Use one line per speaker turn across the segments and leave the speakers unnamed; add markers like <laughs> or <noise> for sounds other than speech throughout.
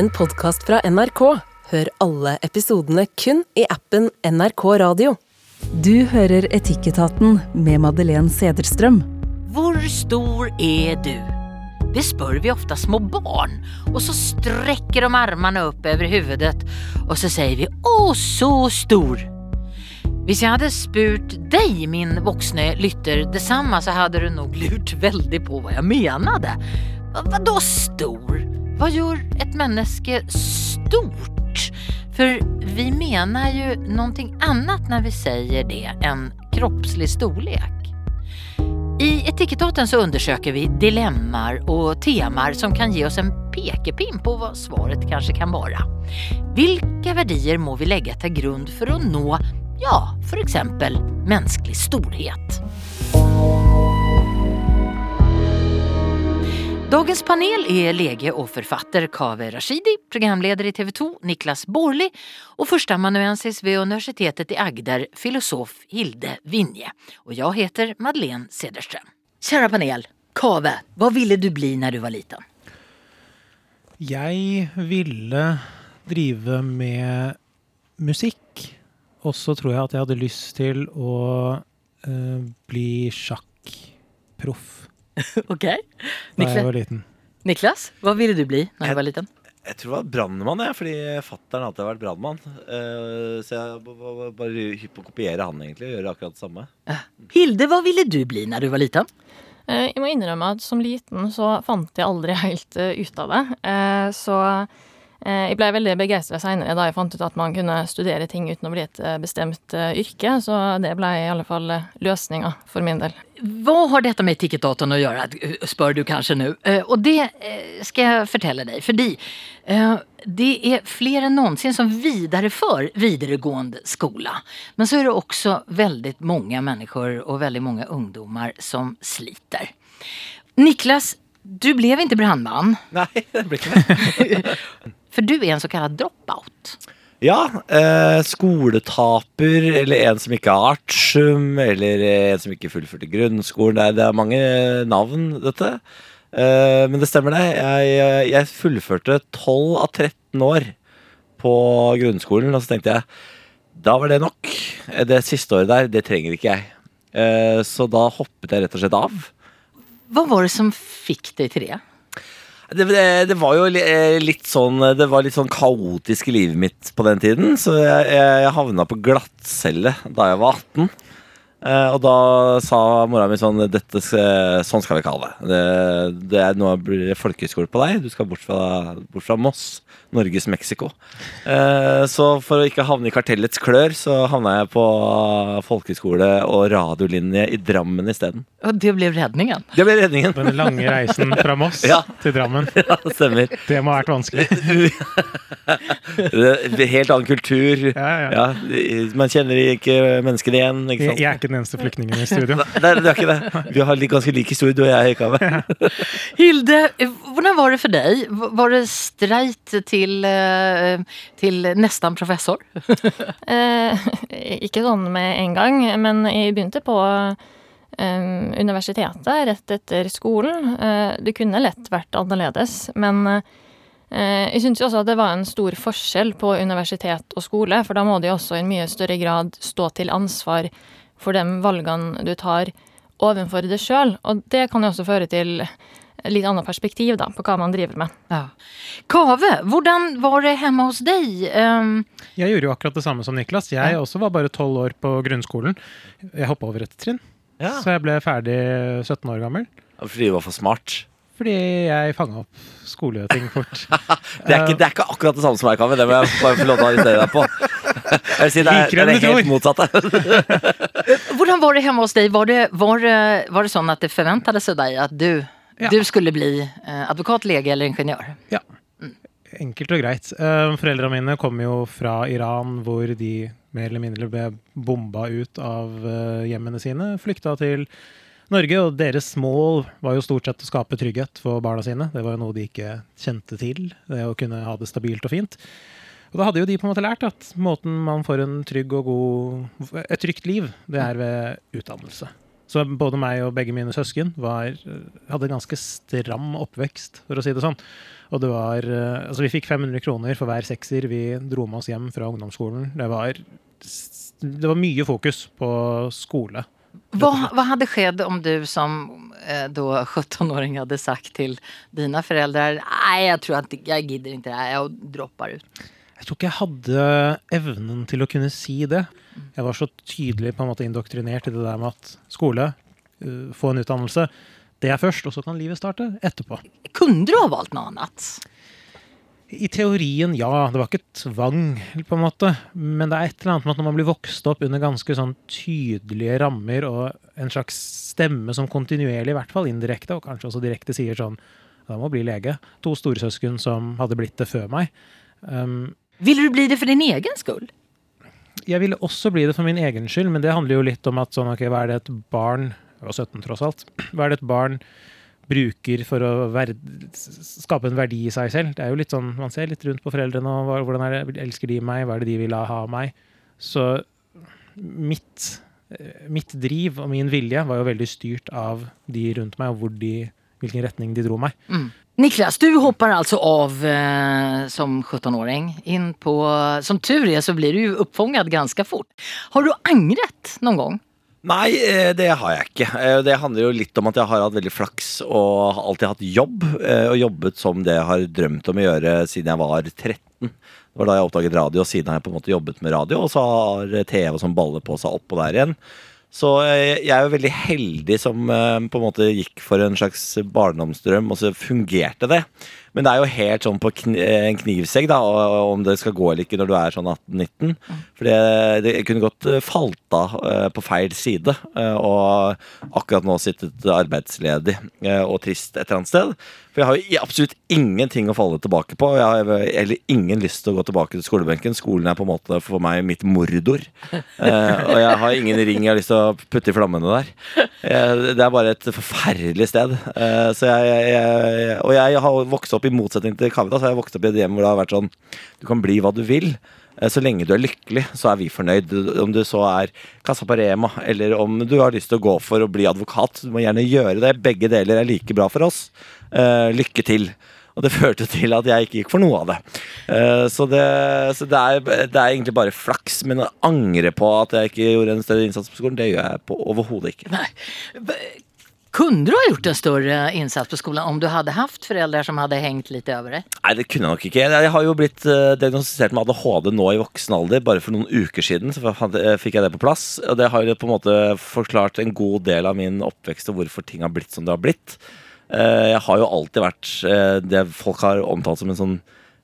en podkast fra NRK. Hør alle episodene kun i appen NRK Radio.
Du hører Etikketaten med Madeleine Sederstrøm.
Hvor stor er du? Det spør vi ofte små barn og så strekker de armene opp over huvudet og så sier vi Å, så stor! Hvis jeg hadde spurt deg, min voksne lytter, det samme, så hadde du nok lurt veldig på hva jeg menade. Hva, hva da stor? Hva gjør et menneske stort? For vi mener jo noe annet når vi sier det enn kroppslig storlek. I Etikettaten så undersøker vi dilemmaer og temaer som kan gi oss en pekepinn på hva svaret kanskje kan være. Hvilke verdier må vi legge til grunn for å nå, ja, eksempel menneskelig storhet? Dagens panel er lege og forfatter Kaveh Rashidi, programleder i TV 2 Niklas Baarli og førsteamanuensis ved Universitetet i Agder, filosof Hilde Vinje. Og jeg heter Madeleine Cederström. Kjære panel, Kaveh, hva ville du bli når du var liten?
Jeg ville drive med musikk. Og så tror jeg at jeg hadde lyst til å uh, bli sjakkproff <laughs>
Ok.
da jeg
Niklas,
var liten.
Niklas, hva ville du bli når du var liten?
Jeg tror det var brannmann, jeg, fordi fattern alltid har vært brannmann. Eh, så jeg var bare hypp på å kopiere han, egentlig. og Gjøre akkurat det samme.
Hilde, hva ville du bli når du var liten?
Eh, Jeg må innrømme at som liten så fant jeg aldri helt eh, ut av det. Eh, Så jeg ble veldig begeistra seinere da jeg fant ut at man kunne studere ting uten å bli et eh, bestemt eh, yrke. Så det ble i alle fall eh, løsninga for min del.
Hva har dette med etikketdatorn å gjøre, spør du kanskje nå. Eh, Og det eh, skal jeg fortelle deg, fordi eh, det er flere enn noensinne som viderefører videregående skole. Men så er det også veldig mange mennesker og veldig mange ungdommer som sliter. Niklas, du ble ikke brannmann,
Nei, det ble ikke det. <laughs>
for du er en såkalt dropout.
Ja, eh, skoletaper, eller en som ikke har artium, eller en som ikke fullførte grunnskolen. Det er, det er mange navn, dette. Eh, men det stemmer, det. Jeg, jeg fullførte 12 av 13 år på grunnskolen, og så tenkte jeg da var det nok. Det siste året der, det trenger ikke jeg. Eh, så da hoppet jeg rett og slett av.
Hva var det som fikk deg til det?
Det, det, var jo eh, litt sånn Det var litt sånn kaotisk i livet mitt på den tiden. Så jeg, jeg, havna på glattcelle da jeg var 18. Eh, og da sa mora mi sånn Dette, Sånn skal vi ha det. det, det er, nå blir det folkehøyskole på deg. Du skal bort fra, bort fra Moss. Norges Mexico. Eh, så for å ikke havne i kartellets klør, så havna jeg på folkeskole og radiolinje i Drammen isteden.
Og det ble redningen.
Det ble redningen.
Den lange reisen fra Moss <laughs>
Ja.
til Drammen. <laughs>
Ja, det stemmer.
Det må ha vært vanskelig. <laughs>
Helt annen kultur.
Ja, ja.
Ja, man kjenner ikke menneskene igjen. Ikke
jeg er ikke den eneste flyktningen i studio.
Nei, det er ikke det. Vi har ganske lik historie, du og jeg, Kave.
Hilde, eh, hvordan var det for deg? Var det streit til, eh, til nesten professor? <laughs>
Eh, ikke sånn med en gang, men jeg begynte på eh, universitetet rett etter skolen. Eh, det kunne lett vært annerledes, men eh, jeg syns jo også at det var en stor forskjell på universitet og skole, for da må de også i en mye større grad stå til ansvar for de valgene du tar overfor deg sjøl, og det kan jo også føre til litt annet perspektiv da, på hva man driver med.
Ja. Kave, hvordan var det hjemme hos deg? Um,
Jeg gjorde jo akkurat det samme som Niklas. Jeg også var bare tolv år på grunnskolen. Jeg hoppa over et trinn,
Ja.
så jeg ble ferdig 17 år gammel.
Fordi du var for smart.
Fordi jeg fanga opp skoleting fort. <laughs>
Det er, ikke, det er ikke akkurat det samme som meg, Kave. Det må jeg bare få lov til å arrestere deg på. Jeg vil si det er, det er helt
motsatt.
motsatte.
hvordan var det hjemme hos deg? Var det, var var det sånn at det forventet seg deg at du,
Ja.
du skulle bli eh, advokat, lege eller ingeniør?
Ja. Enkelt og greit. Uh, Foreldrene mine kom jo fra Iran, hvor de mer eller mindre ble bomba ut av eh, hjemmene sine. Flykta til Norge, og deres mål var jo stort sett å skape trygghet for barna sine. Det var jo noe de ikke kjente til, det å kunne ha det stabilt og fint. Og da hadde jo de på en måte lært at måten man får en trygg og god, et trygt liv, det er ved utdannelse. Så både meg og begge mine søsken var, hadde en ganske stram oppvekst, for å si det sånn. Og det var eh, Altså, vi fikk 500 kroner for hver sekser vi dro med oss hjem fra ungdomsskolen. Det var, det var mye fokus på skole.
Hva, hva hadde skjedd om du som eh, 17-åring hadde sagt til dine foreldre Nei, jeg tror at jeg gidder ikke, det jeg dropper ut.
Jeg tror ikke jeg hadde evnen til å kunne si det. Jeg var så tydelig på en måte indoktrinert i det der med at skole, uh, få en utdannelse, det er først, og så kan livet starte etterpå.
Kunne du ha valgt noe annet?
I teorien, ja. Det var ikke tvang, på en måte. Men det er et eller annet med at når man blir vokst opp under ganske sånn tydelige rammer og en slags stemme som kontinuerlig, i hvert fall indirekte, og kanskje også direkte sier sånn Da må bli lege. To storesøsken som hadde blitt det før meg. Um,
Ville du bli det for din egen skull?
Jeg ville også bli det for min egen skyld, men det handler jo litt om at sånn, ok, hva er det et barn Jeg var 17 tross alt. <clears throat> Hva er det et barn bruker for å verd, skape en verdi i seg selv? Det er jo litt sånn, Man ser litt rundt på foreldrene og hvordan er det, elsker de meg, hva er det de vil ha av meg? Så mitt, eh, mitt driv og min vilje var jo veldig styrt av de rundt meg, og de, hvilken retning de dro meg.
Niklas, du hoppar alltså av eh, som 17-åring in på, som tur är så blir du ju uppfångad ganska fort. Har du angret någon gång?
Nei, eh, det har jeg ikke. Eh, Det handler jo litt om at jeg har hatt veldig flaks og alltid hatt jobb. eh, Og jobbet som det jeg har drømt om å gjøre siden jeg var 13. Det var da jeg oppdaget radio, og siden har jeg på en måte jobbet med radio. Og så har TV som baller på seg oppå der igjen. Så eh, jeg er jo veldig heldig som eh, på en måte gikk for en slags barndomsdrøm, og så fungerte det. Men det er jo helt sånn på kn en knivsegg da, om det skal gå eller ikke når du er sånn 18-19. For det, det kunne godt eh, falt av eh, på feil side. eh, Og akkurat nå sittet arbeidsledig eh, og trist et eller annet sted. For jeg har jo absolutt ingenting å falle tilbake på. Jeg har heller ingen lyst til å gå tilbake til skolebenken. Skolen er på en måte for meg mitt mordor. Eh, og jeg har ingen ring jeg har lyst til å putte i flammene der. Eh, det er bare et forferdelig sted. Eh, så jeg, jeg, og jeg har vokst opp i motsetning til Kavita, så har jeg vokst opp i et hjem hvor det har vært sånn Du kan bli hva du vil. Eh, Så lenge du er lykkelig, så er vi fornøyd. Om du så er kassa på Rema, eller om du har lyst til å gå for å bli advokat. Du må gjerne gjøre det. Begge deler er like bra for oss. Lykke til. Og det førte til at jeg ikke gikk for noe av det. Eh, så det, så det, er, det er egentlig bare flaks. Men å angre på at jeg ikke gjorde en større innsats på skolen, det gjør jeg på overhodet ikke.
Nei. Kunne du ha gjort en større innsats på skolen om du hadde haft foreldre som hadde hengt litt over deg?
Nei, det kunne jeg nok ikke. Jeg har jo blitt eh, diagnostisert med ADHD nå i voksen alder. Bare for noen uker siden så eh, fikk jeg det på plass. Og det har jo på en måte forklart en god del av min oppvekst og hvorfor ting har blitt som det har blitt. Eh, Jeg har jo alltid vært eh, det folk har omtalt som en sånn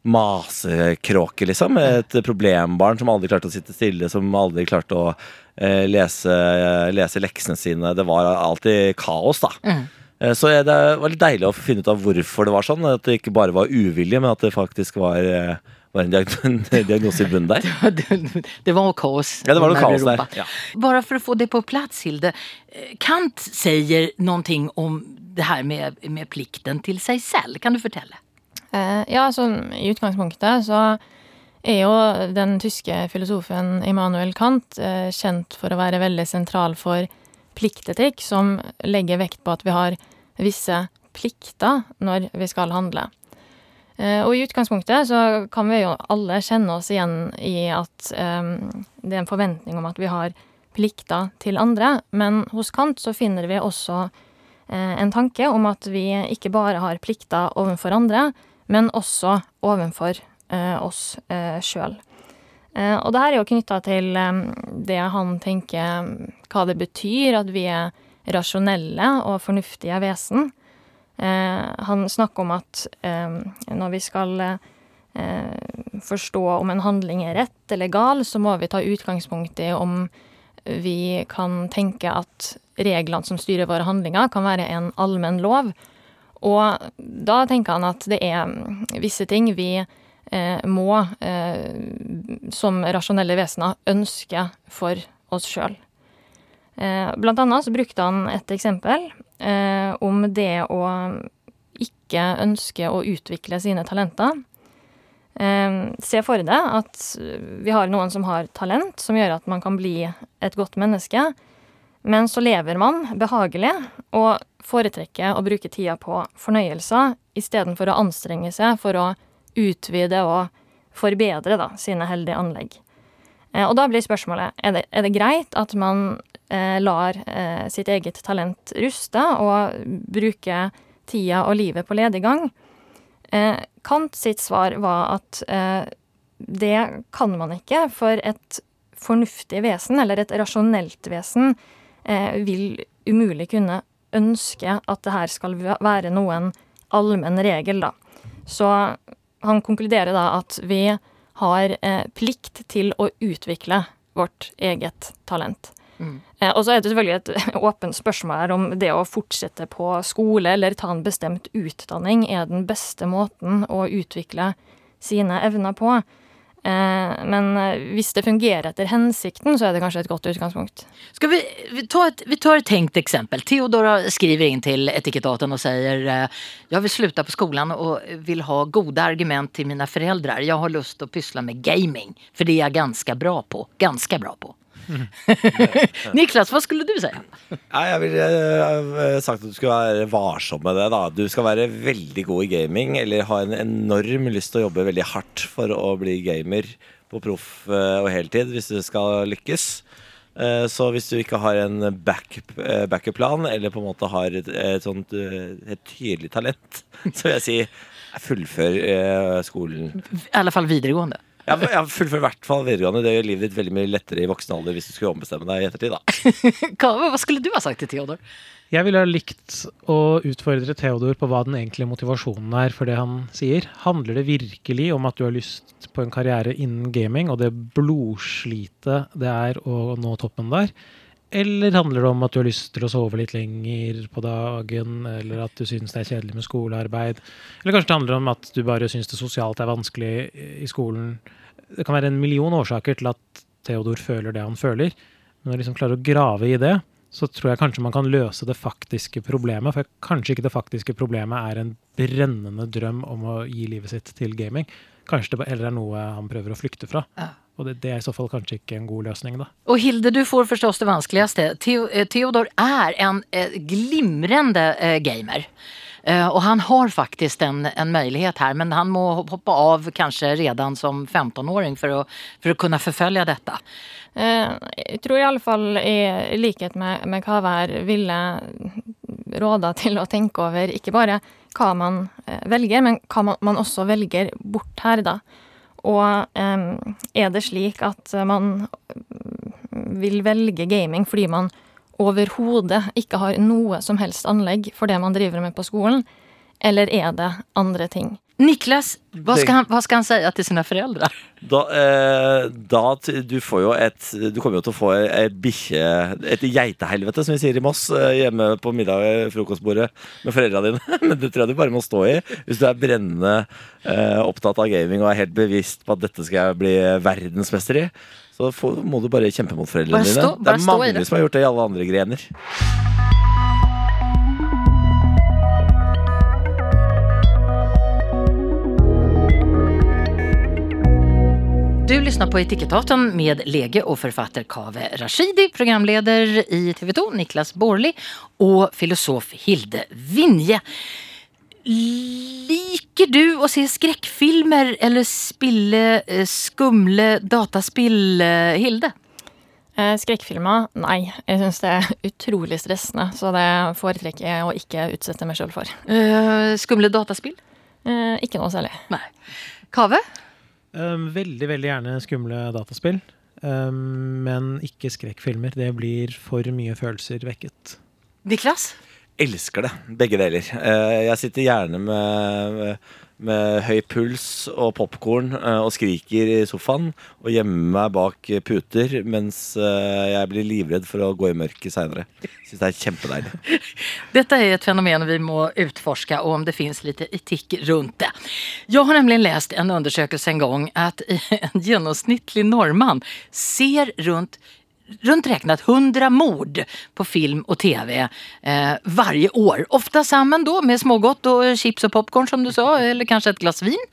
masekråke, liksom. Et problembarn som aldri klarte å sitte stille, som aldri klarte å eh, lese, lese leksene sine. Det var alltid kaos, da. Mm. Så det var litt deilig å finne ut av hvorfor det var sånn. At det ikke bare var uvilje, men at det faktisk var, var en diag- <laughs> diagnose i bunnen der. <laughs>
Det- Det var kaos.
Ja, det var noe kaos der. Ja.
Bara for å få det på plass, Hilde. eh, Kant sier noe om det her med, med plikten til seg selv. Kan du fortelle?
Eh, ja, altså i utgangspunktet så er jo den tyske filosofen Immanuel Kant eh, kjent for å være veldig sentral for pliktetikk, som legger vekt på at vi har visse plikter når vi skal handle. Eh, og i utgangspunktet så kan vi jo alle kjenne oss igjen i at um, det er en forventning om at vi har plikter til andre, men hos Kant så finner vi også eh, en tanke om at vi ikke bare har plikter overfor andre, men også overfor eh, oss eh, sjøl. Eh, og det her er jo knytta til eh, det han tenker hva det betyr at vi er rasjonelle og fornuftige vesen. Eh, han snakker om at eh, når vi skal eh, forstå om en handling er rett eller gal, så må vi ta utgangspunkt i om vi kan tenke at reglene som styrer våre handlinger, kan være en allmenn lov. Og da tenker han at det er visse ting vi må, som rasjonelle vesener, ønske for oss sjøl. Blant annet så brukte han et eksempel om det å ikke ønske å utvikle sine talenter. Eh, se for deg at vi har noen som har talent, som gjør at man kan bli et godt menneske. Men så lever man behagelig og foretrekker å bruke tida på fornøyelser istedenfor å anstrenge seg for å utvide og forbedre da, sine heldige anlegg. Eh, og da blir spørsmålet er det, er det greit at man eh, lar eh, sitt eget talent ruste og bruker tida og livet på lediggang. Eh, Kant sitt svar var at eh, det kan man ikke, for et fornuftig vesen, eller et rasjonelt vesen, eh, vil umulig kunne ønske at det her skal være noen allmenn regel, da. Så han konkluderer da at vi har eh, plikt til å utvikle vårt eget talent.
Mm.
Eh, og så er det selvfølgelig et <laughs> åpent spørsmål her om det å fortsette på skole eller ta en bestemt utdanning er den beste måten å utvikle sine evner på. Eh, men eh, hvis det fungerer etter hensikten, så er det kanskje et godt utgangspunkt.
Skal vi, vi, tar et, vi tar et tenkt eksempel. Theodora skriver inn til Etikettaten og sier jeg vil slutte på skolen og vil ha gode argument til mine foreldre. Jeg har lyst til å pysle med gaming, for det er jeg ganske bra på. Ganske bra på. <laughs> Niklas, hva skulle du si?
Nei, jeg ville eh, sagt at du skal være varsom med det. da Du skal være veldig god i gaming, eller ha en enorm lyst til å jobbe veldig hardt for å bli gamer på proff eh, og heltid hvis du skal lykkes. Eh, Så hvis du ikke har en back- backup-plan, eller på en måte har et, et sånt et tydelig talent, <laughs> så vil jeg si fullfør skolen.
I alle fall videregående.
Ja, jeg fullfører i hvert fall videregående. Det gjør livet ditt veldig mye lettere i voksen alder hvis du skulle ombestemme deg i ettertid. da <laughs>
Hva, hva skulle du ha sagt til Theodor?
Jeg ville ha likt å utfordre Theodor på hva den egentlige motivasjonen er for det han sier. Handler det virkelig om at du har lyst på en karriere innen gaming, og det blodslitet det er å nå toppen der? Eller handler det om at du har lyst til å sove litt lenger på dagen, eller at du syns det er kjedelig med skolearbeid? Eller kanskje det handler om at du bare syns det sosialt er vanskelig i skolen? Det kan være en million årsaker til at Theodor føler det han føler, men du liksom klarer å grave i det, så tror jeg kanskje man kan løse det faktiske problemet. For kanskje ikke det faktiske problemet er en brennende drøm om å gi livet sitt til gaming. Kanskje det heller er noe han prøver å flykte fra.
Ja.
Og det, det er i så fall kanskje ikke en god løsning, da.
Og Hilde, du får forstås det vanskeligste. Eh, Theodor er en glimrende eh, gamer. Og han har faktisk en, en mulighet her, men han må hoppe av kanskje redan som 15-åring for, for, å kunne forfølge dette.
Eh, Jeg tror i alle fall i likhet med, med Kavær ville råda til å tenke over ikke bare hva man eh, velger, men hva man, man også velger bort her, da. Og er det slik at man vil velge gaming fordi man overhodet ikke har noe som helst anlegg for det man driver med på skolen, eller er det andre ting?
Niklas, hva skal, han, hva skal han si til sine foreldre?
Da, eh, da Du får jo et Du kommer jo til å få et bikkje Et geitehelvete, som vi sier i Moss, eh, hjemme på middag frokostbordet med foreldra dine. <laughs> Men det tror jeg du bare må stå i hvis du er brennende eh, opptatt av gaming og er helt bevisst på at dette skal jeg bli verdensmester i. Så må du bare kjempe mot foreldrene
Bare stå-
dine.
bare
det er mange
det.
som har gjort det i alle andre grener.
Du lyssnar på Etikettaten med lege och författare Kaveh Rashidi, programledare i TV2 Niklas Borli och filosof Hilde Vinje. Liker du å se skrekkfilmer eller spille eh, skumle dataspill, eh, Hilde?
Eh, Skrekkfilmer? Nei. Jeg syns det er utrolig stressende, så det foretrekker jeg å ikke utsette meg sjøl for.
Uh, skumle dataspill?
Uh, ikke noe særlig.
Nei. Kaveh?
Um, veldig, veldig gjerne skumle dataspill. Um, men ikke skrekkfilmer. Det blir for mye følelser vekket.
Niklas?
Elsker det. Begge deler. Uh, Jeg sitter gjerne med, med høy puls og popkorn og skriker i sofaen og gjemmer meg bak puter mens eh, jeg blir livredd for å gå i mørket seinere. Syns det er kjempedeilig. <laughs>
Dette er et fenomen vi må utforske, og om det fins litt etikk rundt det. Jeg har nemlig lest en undersøkelse en gang at <laughs> en gjennomsnittlig nordmann ser runt runt räknat 100 mord på film och tv eh, varje år. Ofta samman då med smågott och chips och popcorn som du sa, eller kanske ett glas vin.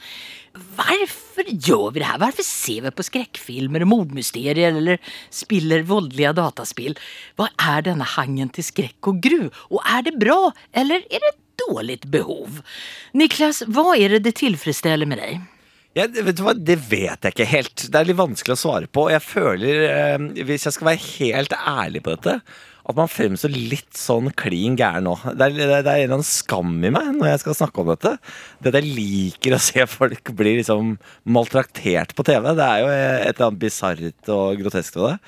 varför gör vi det här? Varför ser vi på skräckfilmer och mordmysterier eller spiller våldliga dataspill? Vad är denna hangen till skräck och gru? Och är det bra eller är det ett dåligt behov? Niklas, vad är det det tillfredsställer med dig?
Det- vet du hva, Det vet jeg ikke helt. Det er litt vanskelig å svare på. Jeg føler, eh, hvis jeg skal være helt ærlig på dette, at man fremstår litt sånn klin gæren nå. Det er, det er en eller annen skam i meg når jeg skal snakke om dette. Det at jeg liker å se folk bli liksom maltraktert på TV. Det er jo et eller annet bisart og grotesk ved det.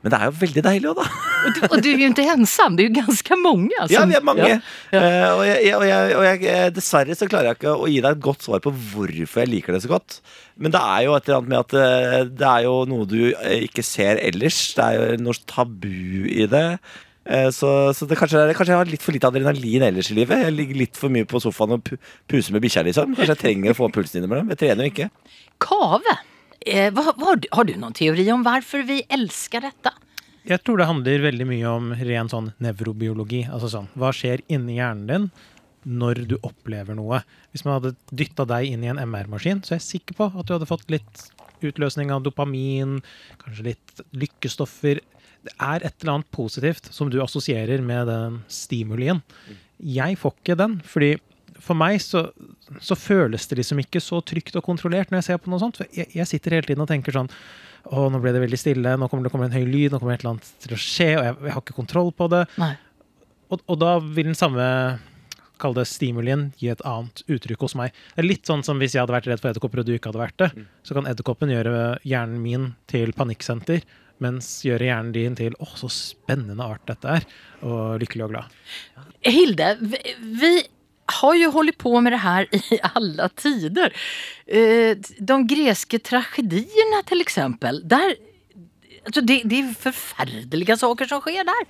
Men det er jo veldig deilig òg, da.
Og du, og du er jo ikke ensam, det er jo ganske mange.
Altså.
Ja,
vi er mange.
Ja, ja.
Uh, og jeg, og jeg, og jeg, eh, dessverre så klarer jeg ikke å gi deg et godt svar på hvorfor jeg liker det så godt. Men det er jo et eller annet med at eh, det er jo noe du ikke ser ellers. Det er jo noe tabu i det. Så, så det kanskje, kanskje jeg har litt for lite adrenalin ellers i livet. Jeg ligger litt for mye på sofaen og puser med bikkja, liksom. Kanskje jeg trenger å få pulsen innimellom. Jeg trener jo ikke.
Kave, eh, hva, hva, har du- noen teori om hvorfor vi elsker dette?
Jeg tror det handler veldig mye om ren sånn nevrobiologi. Altså sånn, hva skjer inni hjernen din når du opplever noe? Hvis man hadde dytta deg inn i en MR-maskin, så er jeg sikker på at du hadde fått litt utløsning av dopamin, kanskje litt lykkestoffer. Det er et eller annet positivt som du assosierer med den stimulien. Jeg får ikke den, fordi for meg så, så føles det liksom ikke så trygt og kontrollert når jeg ser på noe sånt. For jeg, jeg sitter hele tiden og tenker sånn å, nå ble det veldig stille, nå kommer det kommer en høy lyd, nå kommer et eller annet til å skje, og jeg, jeg har ikke kontroll på det.
Nej.
Og, og da vil den samme kall det stimulien gi et annet uttrykk hos meg. Det er litt sånn som hvis jeg hadde vært redd for edderkopper, og du ikke hadde vært det. Så kan edderkoppen gjøre hjernen min til panikksenter, mens gjøre hjernen din til 'Å, så spennende art dette er', og lykkelig og glad.
Hilde, vi, vi har ju hållit på med det här <laughs> i alla tider. Eh, De grekiska tragedierna till exempel, där, alltså det, det är förfärliga saker som sker där.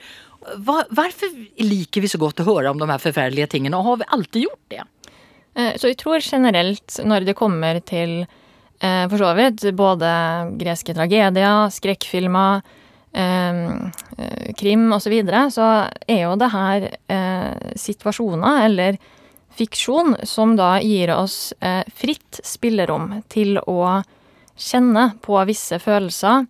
Var, varför liker vi så godt å høre om de här förfärliga tingen och har vi alltid gjort det?
Eh, Så jeg tror generelt, når det kommer til eh, for så vidt både greske tragedier, skrekkfilmer, eh, eh, krim osv., så, videre, så er jo det her situasjoner, eller fiksjon, som da gir oss eh, fritt spillerom til å kjenne på visse følelser,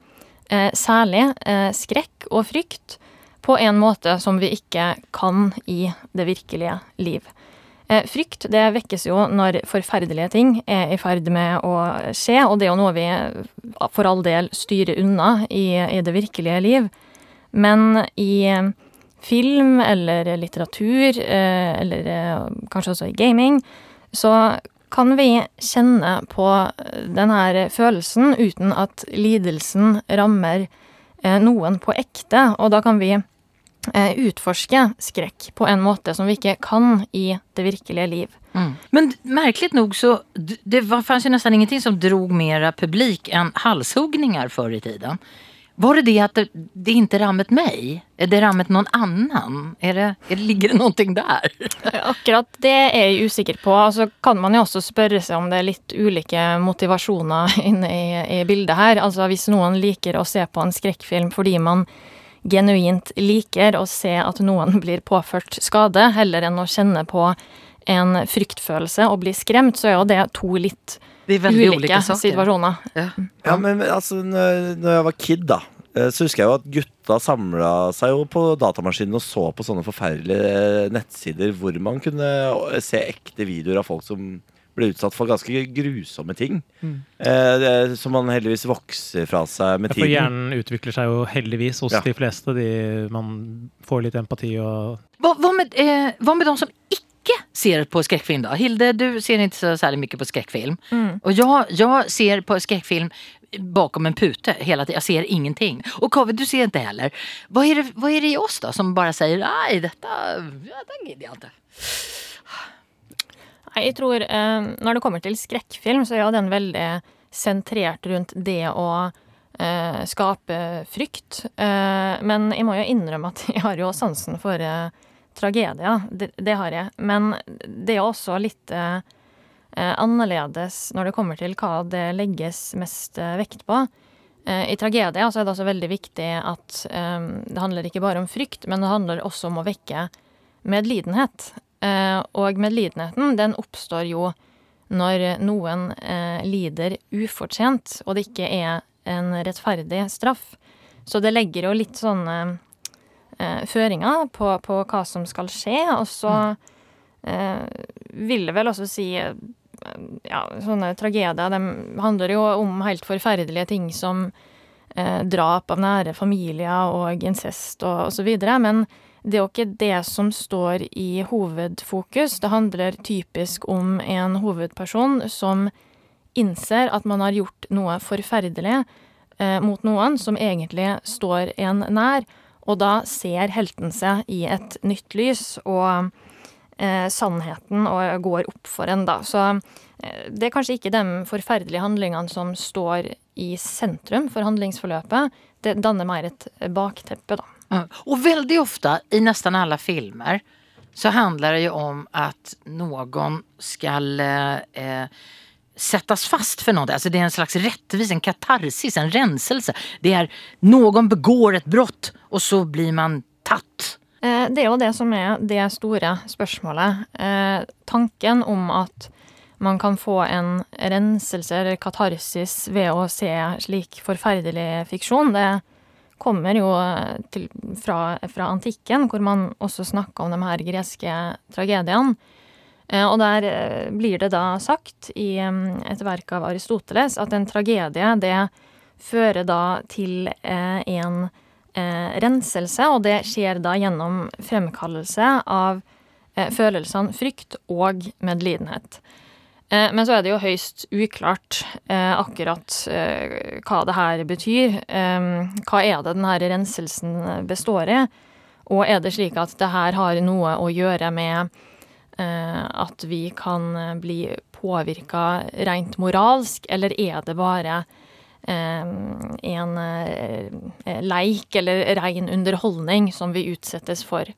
eh, særlig eh, skrekk og frykt, på en måte som vi ikke kan i det virkelige liv. Frykt det vekkes jo når forferdelige ting er i ferd med å skje, og det er jo noe vi for all del styrer unna i, i det virkelige liv. Men i film eller litteratur, eh, eller eh, kanskje også i gaming, så kan vi kjenne på denne den her følelsen uten at lidelsen rammer eh, noen på ekte, og da kan vi utforske skrekk på en måte som vi ikke kan i det virkelige liv.
Men merkelig nok så det var, fanns ju nästan ingenting som drog mera publik enn halshuggningar før i tiden. Var det det at det, ikke rammet meg? Er det rammet noen annen? Er det, er det, ligger det noe der? <laughs>
Akkurat det er jeg usikker på. Så kan man jo også spørre seg om det er litt ulike motivasjoner <laughs> inne i, i bildet her. Altså hvis noen liker å se på en skrekkfilm fordi man genuint liker å se at noen <laughs> blir påført skade, heller enn å kjenne på en fryktfølelse og bli skremt, så er jo det to litt
Det er veldig
ulike
ulike
situasjoner.
Ja.
Ja, men altså, når, når jeg var kid, da, eh, så husker jeg jo at gutta samla seg jo på datamaskinen og så på sånne forferdelige eh, nettsider hvor man kunne eh, se ekte videoer av folk som ble utsatt for ganske grusomme ting. Eh, det- som man heldigvis vokser fra seg med
Ja, For
tiden.
hjernen utvikler seg jo heldigvis hos
Ja.
de fleste. De, man får litt empati og
Hva, hva, med, eh, hva med de som ikke ser på skräckfilm då? Hilde, du ser inte så särskilt mycket på skräckfilm. Och jag, jag ser på skräckfilm bakom en pute hela tiden. Jag ser ingenting. Och Kaveh, du ser inte heller. Vad är, det, vad är det i oss då som bara säger nej, detta, ja, det gidder jeg ikke.
Nei, jeg tror eh, Når det kommer til skrekkfilm, så er den veldig sentrert rundt det å eh, skape frykt. Eh, men jeg må jo innrømme at <laughs> jeg har jo sansen for eh, tragedier. Det, det har jeg. Men det er også litt eh, eh, annerledes når det kommer til hva det legges mest eh, vekt på. Eh, I tragedier så er det også veldig viktig at eh, det handler ikke bare om frykt, men det handler også om å vekke medlidenhet. Og medlidenheten den oppstår jo når noen lider ufortjent, og det ikke er en rettferdig straff. Så det legger jo litt sånne føringer på, på hva som skal skje, og så eh, vil det vel også si eh, ja, sånne tragedier de handler jo om helt forferdelige ting som eh, drap av nære familier og incest og, osv. men det er jo ikke det som står i hovedfokus. Det handler typisk om en hovedperson som innser at man har gjort noe forferdelig eh, mot noen som egentlig står en nær, og da ser helten seg i et nytt lys, og eh, sannheten og går opp for en, da. Så eh, det er kanskje ikke de forferdelige handlingene som står i sentrum for handlingsforløpet. Det danner mer et bakteppe, da.
Mm. Og veldig ofte, i nesten alle filmer så handler det jo om at noen skal eh, sättas fast för något. Alltså det är en slags rättvis, en katarsis, en renselse. Det är någon begår ett brott och så blir man tatt.
Eh, Det er jo det som er det store spørsmålet. Eh, tanken om at man kan få en renselse eller katarsis ved å se slik forferdelig fiksjon, det kommer jo til, fra, fra antikken, hvor man også snakka om de her greske tragediene. Eh, Og der eh, blir det da sagt i et verk av Aristoteles at en tragedie, det fører da til eh, en renselse, og det skjer da gjennom fremkallelse av følelsene frykt og medlidenhet. Men så er det jo høyst uklart eh, akkurat eh, hva det her betyr. Eh, hva er det denne renselsen består i? Og er det slik at det her har noe å gjøre med at vi kan eh, bli påvirka rent moralsk, eller er det bare eh, en eh, leik eller rein underholdning som vi utsettes for?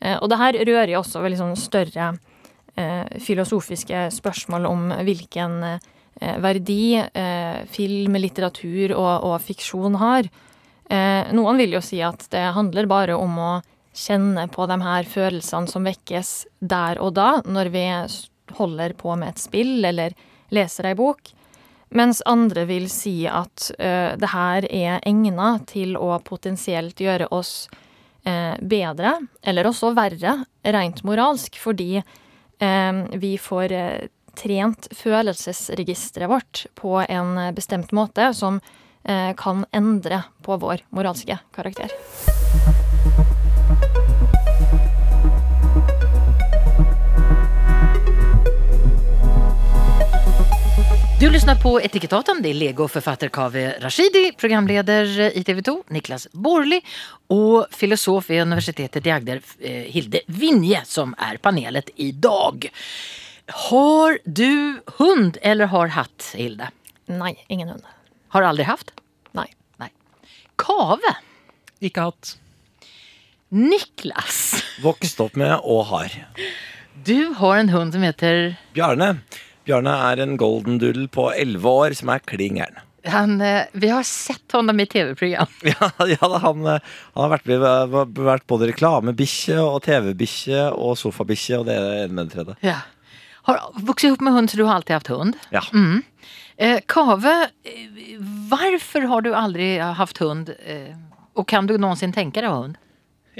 Eh, og det her rører jo også veldig liksom større eh, filosofiske spørsmål om hvilken eh, verdi eh, film, litteratur og, og fiksjon har. Eh, noen vil jo si at det handler bare om å kjenne på de her følelsene som vekkes der og da, når vi holder på med et spill eller leser ei bok. Mens andre vil si at uh, det her er egna til å potensielt gjøre oss uh, bedre, eller også verre, rent moralsk, fordi uh, vi får trent følelsesregisteret vårt på en bestemt måte som kan endre på vår moralske karakter.
Du lyssnar på Etikettaten. Det är legoförfattare Kaveh Rashidi, programledare i TV2 Niklas Borli och filosof vid universitetet i Agder eh, Hilde Vinje som är panelet idag. Har du hund eller har hatt, Hilde?
Nei, ingen hund.
Har aldrig haft?
Nei.
Nej. Kave,
Ikke hatt.
Niklas,
Vokst opp med og har.
du har en hund som heter
Bjarne. Bjarne er en golden doodle på 11 år som er klin gæren.
han, eh, Vi har sett honom i tv-program. <laughs>
Ja, ja han, eh, han har vært, med- vært både reklamebikkje og TV-bikkje og sofabikkje og det ene med det tredje.
Ja. Har vokst opp med hund så du har alltid haft hund?
Ja.
Mm. Eh, Kave, hvorfor har du aldri haft hund? Eh, og kan du noensinne tenke deg å ha hund?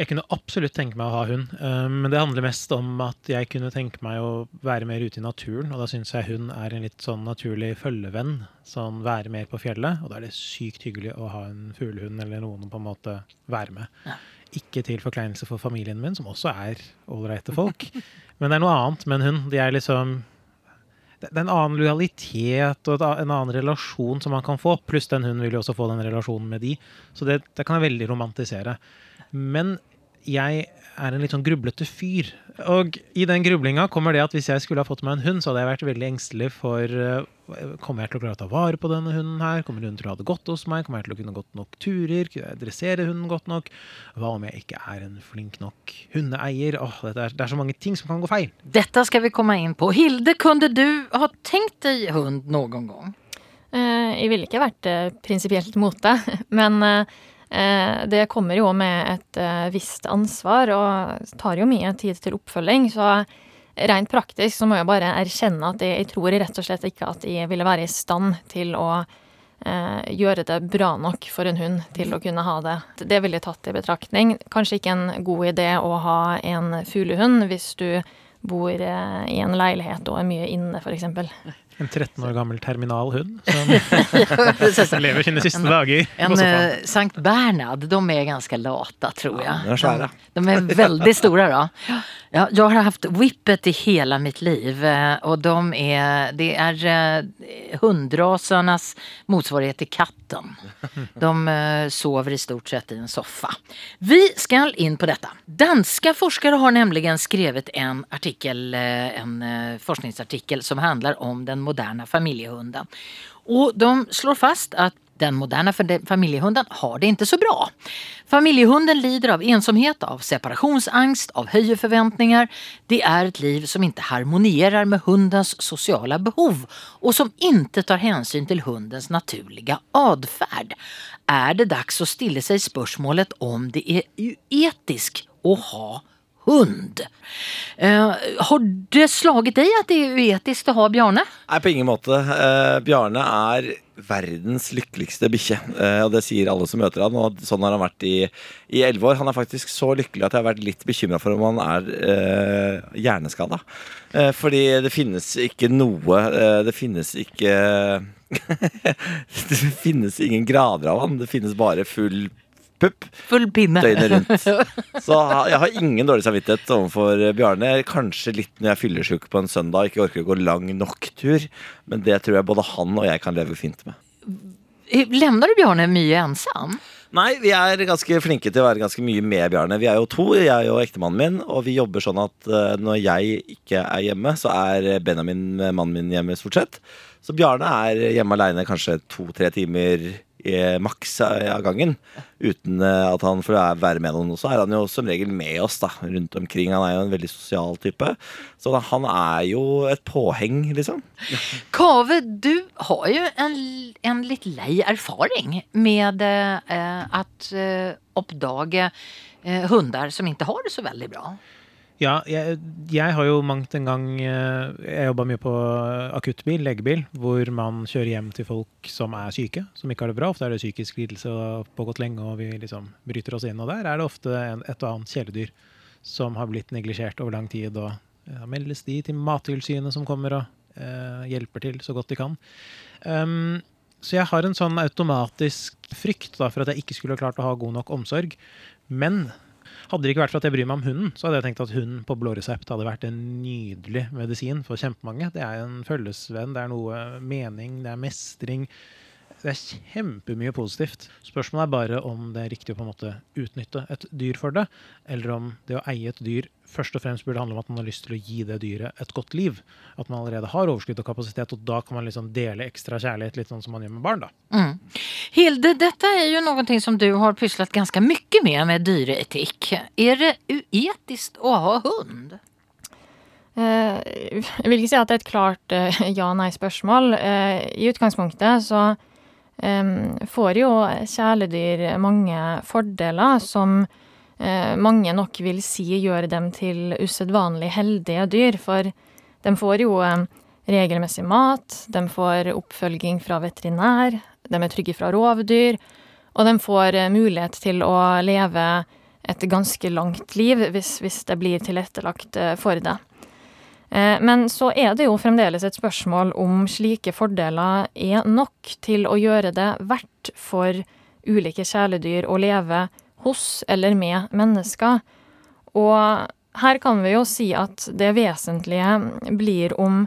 Jeg kunne absolutt tenke meg å ha hund, eh, men det handler mest om at jeg kunne tenke meg å være mer ute i naturen, og da syns jeg hund er en litt sånn naturlig følgevenn. Sånn være mer på fjellet, og da er det sykt hyggelig å ha en fuglehund eller noen på en måte være med.
Ja.
Ikke til forkleinelse for familien min, som også er ålreite folk, <laughs> men det er noe annet med en hund. De er liksom det er en annen lojalitet og en annen relasjon som man kan få. Pluss den hunden vil jo også få den relasjonen med de. Så det, det kan jeg veldig romantisere. Men jeg er en litt sånn grublete fyr. Og i den grublinga kommer det at hvis jeg skulle ha fått meg en hund, så hadde jeg vært veldig engstelig for eh, Kommer jeg til å klare å ta vare på denne hunden her? Kommer hunden til å ha det godt hos meg? Kommer jeg til å kunne gått nok turer? Kunne jeg dressere hunden godt nok? Hva om jeg ikke er en flink nok hundeeier? Åh, er, det er så mange ting som kan gå feil.
Dette skal vi komme inn på. Hilde, kunne du ha tenkt deg hund noen gang?
Uh, Jeg ville ikke vært uh, prinsipielt mot det, <laughs> men eh, det kommer jo med et eh, visst ansvar, og tar jo mye tid til oppfølging, så rent praktisk så må jeg bare erkjenne at jeg, jeg tror rett og slett ikke at jeg ville være i stand til å eh, gjøre det bra nok for en hund til å kunne ha det. Det ville jeg tatt i betraktning. Kanskje ikke en god idé å ha en fuglehund hvis du bor eh, i en leilighet og er mye inne, f.eks.
En 13 år gammel terminal hund <laughs> som lever sine siste dager
En eh, Sankt Bernhard, de er ganske lata tror jeg.
de er.
De, de er veldig store da. Ja, jeg har haft whippet i hele mitt liv eh, og de er, det er eh, hundrasernas motsvarighet til katten. De sover i stort sett i en soffa. Vi skal inn på dette. Danska forskere har nemlig skrevet en artikkel, eh, en forskningsartikkel som handler om den moderne familjehunden. Och de slår fast at den moderna familjehunden har det ikke så bra. Familjehunden lider av ensomhet, av separationsangst, av høye forventninger. Det er et liv som ikke harmonerer med hundens sociala behov, og som ikke tar hensyn til hundens naturlige adfärd. Er det dags å stille seg spørsmålet om det er etiskt å ha hund? Eh, har det slaget deg at det er uetisk å ha Bjarne?
Nei, på ingen måte. Eh, Bjarne er verdens lykkeligste bikkje. Eh, og det sier alle som møter han, og sånn har han vært i elleve år. Han er faktisk så lykkelig at jeg har vært litt bekymra for om han er eh, hjerneskada. Eh, fordi det finnes ikke noe eh, Det finnes ikke <laughs> Det finnes ingen grader av han. Det finnes bare full pupp
Full pinne.
døgnet rundt. <laughs> Så jeg har ingen dårlig samvittighet overfor Bjarne. Kanskje litt når jeg er fyllesyk på en søndag ikke orker å gå lang nok tur. Men det tror jeg både han og jeg kan leve fint med.
Levner du Bjarne mye ensam?
Nei, vi er ganske flinke til å være ganske mye med Bjarne. Vi er jo to, jeg og ektemannen min, og vi jobber sånn at eh, når jeg ikke er hjemme, så er Benjamin, eh, mannen min, hjemme stort sett. Så Bjarne er hjemme aleine kanskje to-tre timer eh, maks av gangen. Uten eh, at han får være med noen. Og så er han jo som regel med oss da, rundt omkring. Han er jo en veldig sosial type. Så han er jo et påheng, liksom.
Kave, du har jo en, en litt lei erfaring med eh, at eh, oppdage eh, hunder som ikke har det så veldig bra.
Ja, jeg, jeg har jo mangt en gang eh, Jeg jobba mye på akuttbil, legebil, hvor man kjører hjem til folk som er syke, som ikke har det bra. Ofte er det psykisk lidelse og pågått lenge, og vi liksom bryter oss inn. Og der er det ofte en, et og annet kjæledyr som har blitt neglisjert over lang tid. Og ja, meldes de til Mattilsynet, som kommer og eh, hjelper til så godt de kan. Um, så jeg har en sånn automatisk frykt da, for at jeg ikke skulle klart å ha god nok omsorg. Men hadde det ikke vært for at jeg bryr meg om hunden, så hadde jeg tenkt at hunden på blå resept hadde vært en nydelig medisin for kjempemange. Det er en følgesvenn, det er noe mening, det er mestring. Det er kjempemye positivt. Spørsmålet er bare om det er riktig å på en måte utnytte et dyr for det, eller om det å eie et dyr først og fremst burde handle om at man har lyst til å gi det dyret et godt liv. At man allerede har overskudd og kapasitet, og da kan man liksom dele ekstra kjærlighet, litt sånn som man gjør med barn. da.
Mm. Hilde, dette er jo noe som du har puslet ganske mye med med dyreetikk. Er det uetisk å ha hund?
Eh, Jeg vil ikke si at det er et klart eh, ja-nei-spørsmål. Eh, I utgangspunktet så får jo kjæledyr mange fordeler som mange nok vil si gjør dem til usedvanlig heldige dyr. For de får jo eh, regelmessig mat, de får oppfølging fra veterinær, de er trygge fra rovdyr, og de får eh, mulighet til å leve et ganske langt liv hvis, hvis det blir tilrettelagt eh, for det. Eh, Men så er det jo fremdeles et spørsmål om slike fordeler er nok til å gjøre det verdt for ulike kjæledyr å leve hos eller med mennesker. Og her kan vi jo si at det vesentlige blir om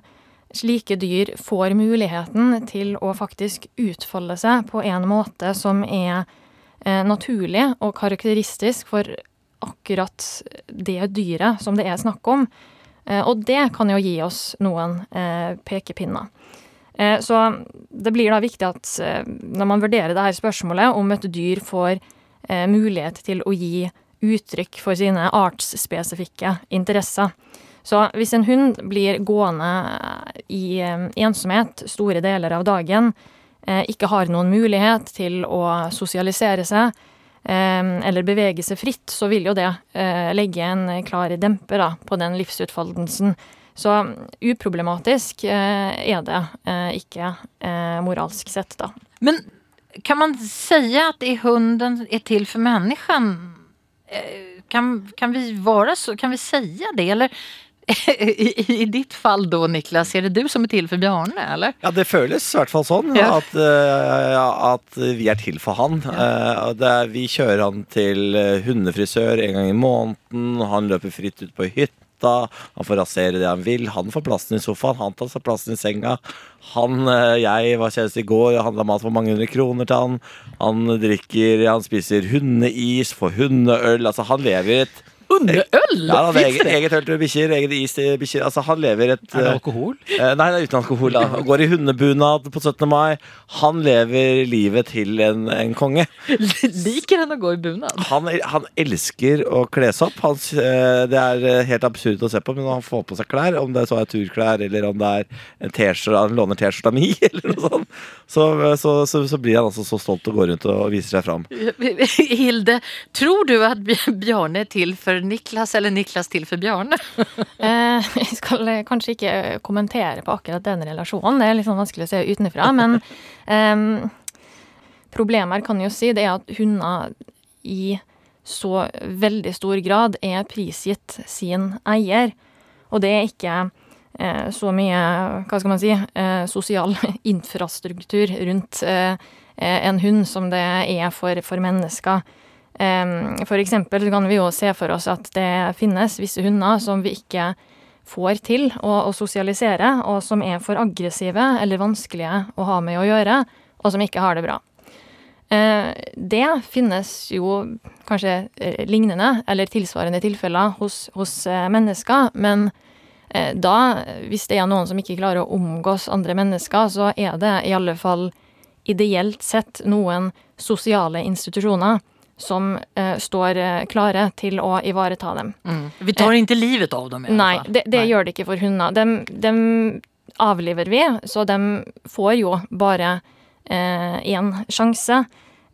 slike dyr får muligheten til å faktisk utfolde seg på en måte som er eh, naturlig og karakteristisk for akkurat det dyret som det er snakk om. Eh, og det kan jo gi oss noen eh, pekepinner. Så det blir da viktig at når man vurderer det her spørsmålet om et dyr får mulighet til å gi uttrykk for sine artsspesifikke interesser. Så hvis en hund blir gående i eh, ensomhet store deler av dagen, eh, ikke har noen mulighet til å sosialisere seg, eh, eller bevege seg fritt, så vil jo det eh, legge en klar demper på den livsutfoldelsen. Så uproblematisk eh, er det eh, ikke eh, moralsk sett, da.
Men kan man si at i hunden er til for mennesken? Eh, Kan, kan vi vara så, kan vi säga det, eller? <laughs> I, I ditt fall då Niklas, er det du som er til for Bjarne, eller?
Ja, det føles i hvert fall sånn.
Ja.
At, uh, at vi er til for han. Ja. Uh, det er, vi kjører han til hundefrisør en gang i måneden. Han løper fritt ut på hytta. Han får rasere det han vil. Han får plassen i sofaen. Han tar seg plassen i senga. Han, eh, jeg var kjæreste i går handla mat for mange hundre kroner til han. Han drikker, han spiser hundeis, får hundeøl. Altså, han lever et
Hundeøl?
ja, han
hadde
eget, eget øl til bikkjer, eget is til bikkjer. Altså, han lever et
Er det
eh,
alkohol?
Eh, nei, det er uten alkohol. da Og Går i hundebunad på 17. mai. Han lever livet til en, en konge. <laughs>
Liker han å gå i bunad?
Han, han elsker å kle seg opp. Han, eh, det er eh, helt absurd å se på, men når han får på seg klær, om det så er turklær eller om det er en T-skjorte han låner T-skjorta mi, <laughs> eller noe sånt, så, så, så, så blir han altså så stolt og går rundt og viser seg fram. <laughs>
Hilde, tror du at Bj- Bjarne er til for Niklas, eller Niklas til for Bjarne? <laughs>
Eh, jeg skal eh, kanskje ikke kommentere på akkurat den relasjonen, det er litt sånn vanskelig å se utenfra, men ehm, problemet her kan jeg jo si det er at hunder i så veldig stor grad er prisgitt sin eier, og det er ikke eh, så mye, hva skal man si, eh, sosial <laughs> infrastruktur rundt eh, eh, en hund som det er for, for mennesker. For eksempel kan vi jo se for oss at det finnes visse hunder som vi ikke får til å, å sosialisere, og som er for aggressive eller vanskelige å ha med å gjøre, og som ikke har det bra. Eh, Det finnes jo kanskje eh, lignende eller tilsvarende tilfeller hos, hos eh, mennesker, men da, hvis det er noen som ikke klarer å omgås andre mennesker, så er det i alle fall ideelt sett noen sosiale institusjoner som eh, står eh, klare til å ivareta dem.
Vi tar ikke livet av dem i
Nei,
fall.
det, det
Nei.
gjør det ikke for hunder. Dem, dem avliver vi, så de får jo bare én sjanse.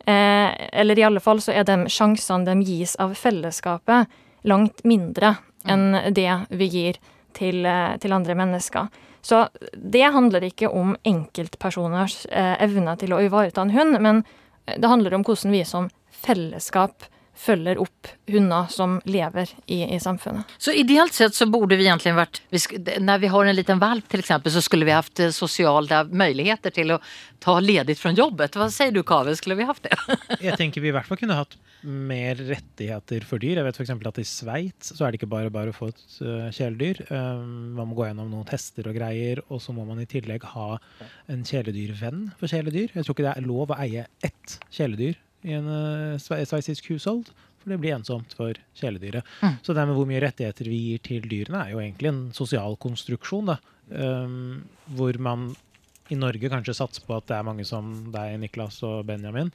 Eh, eller i alle fall så er de sjansene de gis av fellesskapet, langt mindre enn det vi gir til, eh, til andre mennesker. Så det handler ikke om enkeltpersoners eh, evne til å ivareta en hund, men det handler om hvordan vi som fellesskap følger opp hunder som lever i, i samfunnet.
Så ideelt sett så burde vi egentlig vært vi sk Når vi har en liten valp eksempel, så skulle vi hatt eh, sosiale muligheter til å ta ledigt fra jobbet. Hva sier du, Kave? Skulle vi hatt det? <laughs>
Jeg tenker vi i hvert fall kunne hatt mer rettigheter for dyr. Jeg vet f.eks. at i Sveits så er det ikke bare bare å få et uh, kjæledyr. Um, man må gå gjennom noen tester og greier, og så må man i tillegg ha en kjæledyrvenn for kjæledyr. Jeg tror ikke det er lov å eie ett kjæledyr i en uh, sveitsisk hushold. For det blir ensomt for kjæledyret.
Mm.
Så det med hvor mye rettigheter vi gir til dyrene, er jo egentlig en sosial konstruksjon. da. Um, hvor man i Norge kanskje satser på at det er mange som deg, Niklas og Benjamin,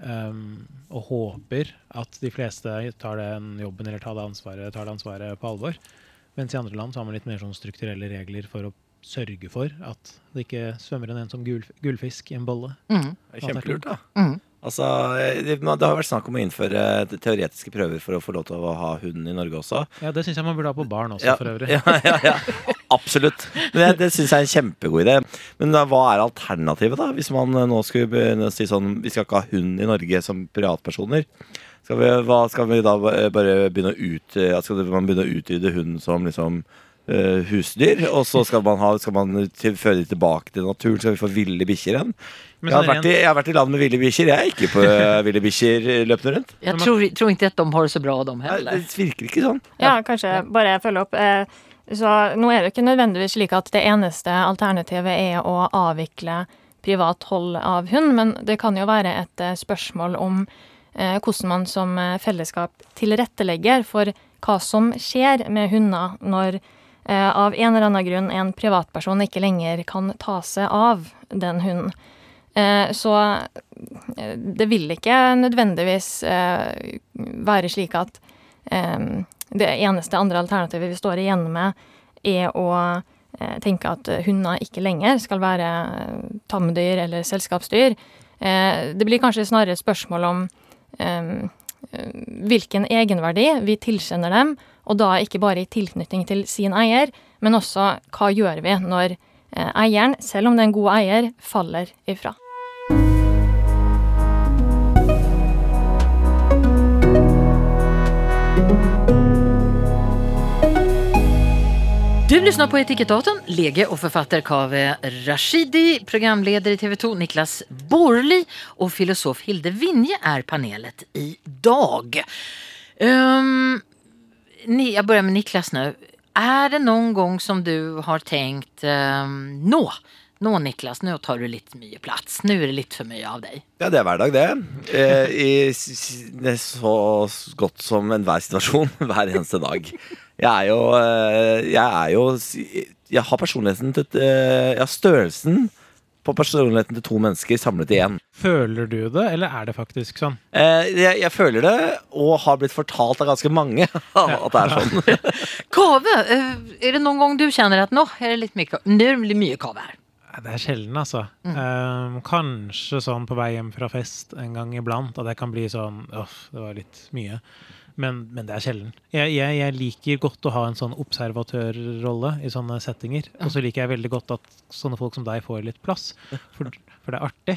um, og håper at de fleste tar den jobben eller tar det ansvaret, tar det ansvaret på alvor. Mens i andre land så har man litt mer sånn strukturelle regler for å sørge for at det ikke svømmer en ensom gul, gullfisk i en bolle.
Mm.
Det er Kjempelurt, da.
Mm.
Altså, det, det har vært snakk om å innføre teoretiske prøver for å få lov til å ha hund i Norge også.
Ja, det syns jeg man burde ha på barn også,
Ja,
for øvrig.
Ja, ja, ja. Absolutt. Men det, det syns jeg er en kjempegod idé. Men da, hva er alternativet, da? Hvis man eh, nå skulle begynne å si sånn Vi skal ikke ha hund i Norge som privatpersoner. Skal vi, hva skal vi da bare begynne å ut, eh, Skal man begynne å utrydde hunden som liksom eh, husdyr? Og så skal man, ha, skal man til, føre dem tilbake til naturen? Skal vi få ville bikkjer igjen? Jeg har,
sånn
vært i, jeg har vært i land med ville bikkjer. Jeg er ikke på uh, <laughs> ville bikkjer løpende rundt.
Jeg tror, tror ikke at de har det så bra, de heller.
Det virker ikke sånn.
Ja, kanskje bare følge opp. Eh, Så nå er det jo ikke nødvendigvis slik at det eneste alternativet er å avvikle privat hold av hund, men det kan jo være et spørsmål om eh, hvordan man som fellesskap tilrettelegger for hva som skjer med hunder når av en eller annen grunn en privatperson ikke lenger kan ta seg av den hunden. Eh, Så eh, det vil ikke nødvendigvis eh, være slik at eh, det eneste andre alternativet vi står igjen med, er å eh, tenke at hunder ikke lenger skal være eh, tamdyr eller selskapsdyr. Eh, Det blir kanskje snarere et spørsmål om eh, eh, hvilken egenverdi vi tilkjenner dem, og da ikke bare i tilknytning til sin eier, men også hva gjør vi når eh, eieren, selv om det er en god eier, faller ifra.
Du lyssnar på Etikettaten. Lege och författare Kaveh Rashidi, programledare i TV2 Niklas Borli och filosof Hilde Vinje är panelet idag. Um, ni, jag börjar med Niklas nu. Är det någon gång som du har tänkt um, nå, nå Niklas, nå tar du litt mye plass. Nå er det litt for mye av deg.
Ja, det er hver dag, det. Eh, I det så godt som enhver situasjon <laughs> hver eneste dag. Jeg er jo eh, Jeg er jo Jeg har personligheten til eh, Jeg har størrelsen på personligheten til to mennesker samlet i én.
Føler du det, eller er det faktisk sånn?
Eh, jeg, jeg føler det, og har blitt fortalt av ganske mange <laughs> at det er sånn. <laughs>
kave! Er det noen gang du kjenner at nå, er det litt mye, nu mye kave her?
Det er sjelden, altså. Eh, kanskje sånn på vei hjem fra fest en gang iblant, at jeg kan bli sånn Uff, det var litt mye. Men, men det er sjelden. Jeg, jeg, jeg liker godt å ha en sånn observatørrolle i sånne settinger. Og så liker jeg veldig godt at sånne folk som deg får litt plass, for, for det er artig.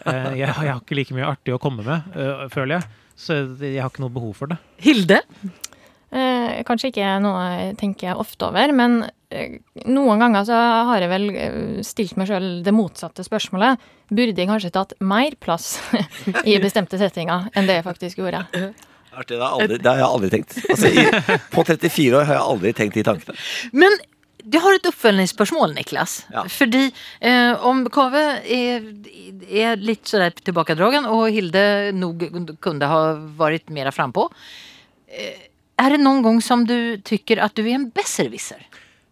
Eh, jeg, jeg har ikke like mye artig å komme med, eh, føler jeg. Så jeg har ikke noe behov for det.
Hilde?
Eh, kanskje ikke noe jeg tenker ofte over, men eh, noen ganger så har jeg vel stilt meg sjøl det motsatte spørsmålet. Burde jeg kanskje tatt mer plass <laughs> i bestemte settinger enn det jeg faktisk gjorde? <laughs>
Artig, det, har aldri, det har jeg aldri tenkt. Altså, i, på 34 år har jeg aldri tenkt de tankene.
Men du har et oppfølgingsspørsmål, Niklas.
Ja.
Fordi eh, om Kaveh er, er litt sånn tilbakedragen, og Hilde nog kunne ha vært mer frampå, eh, er det noen gang som du Tykker at du er en besserwisser?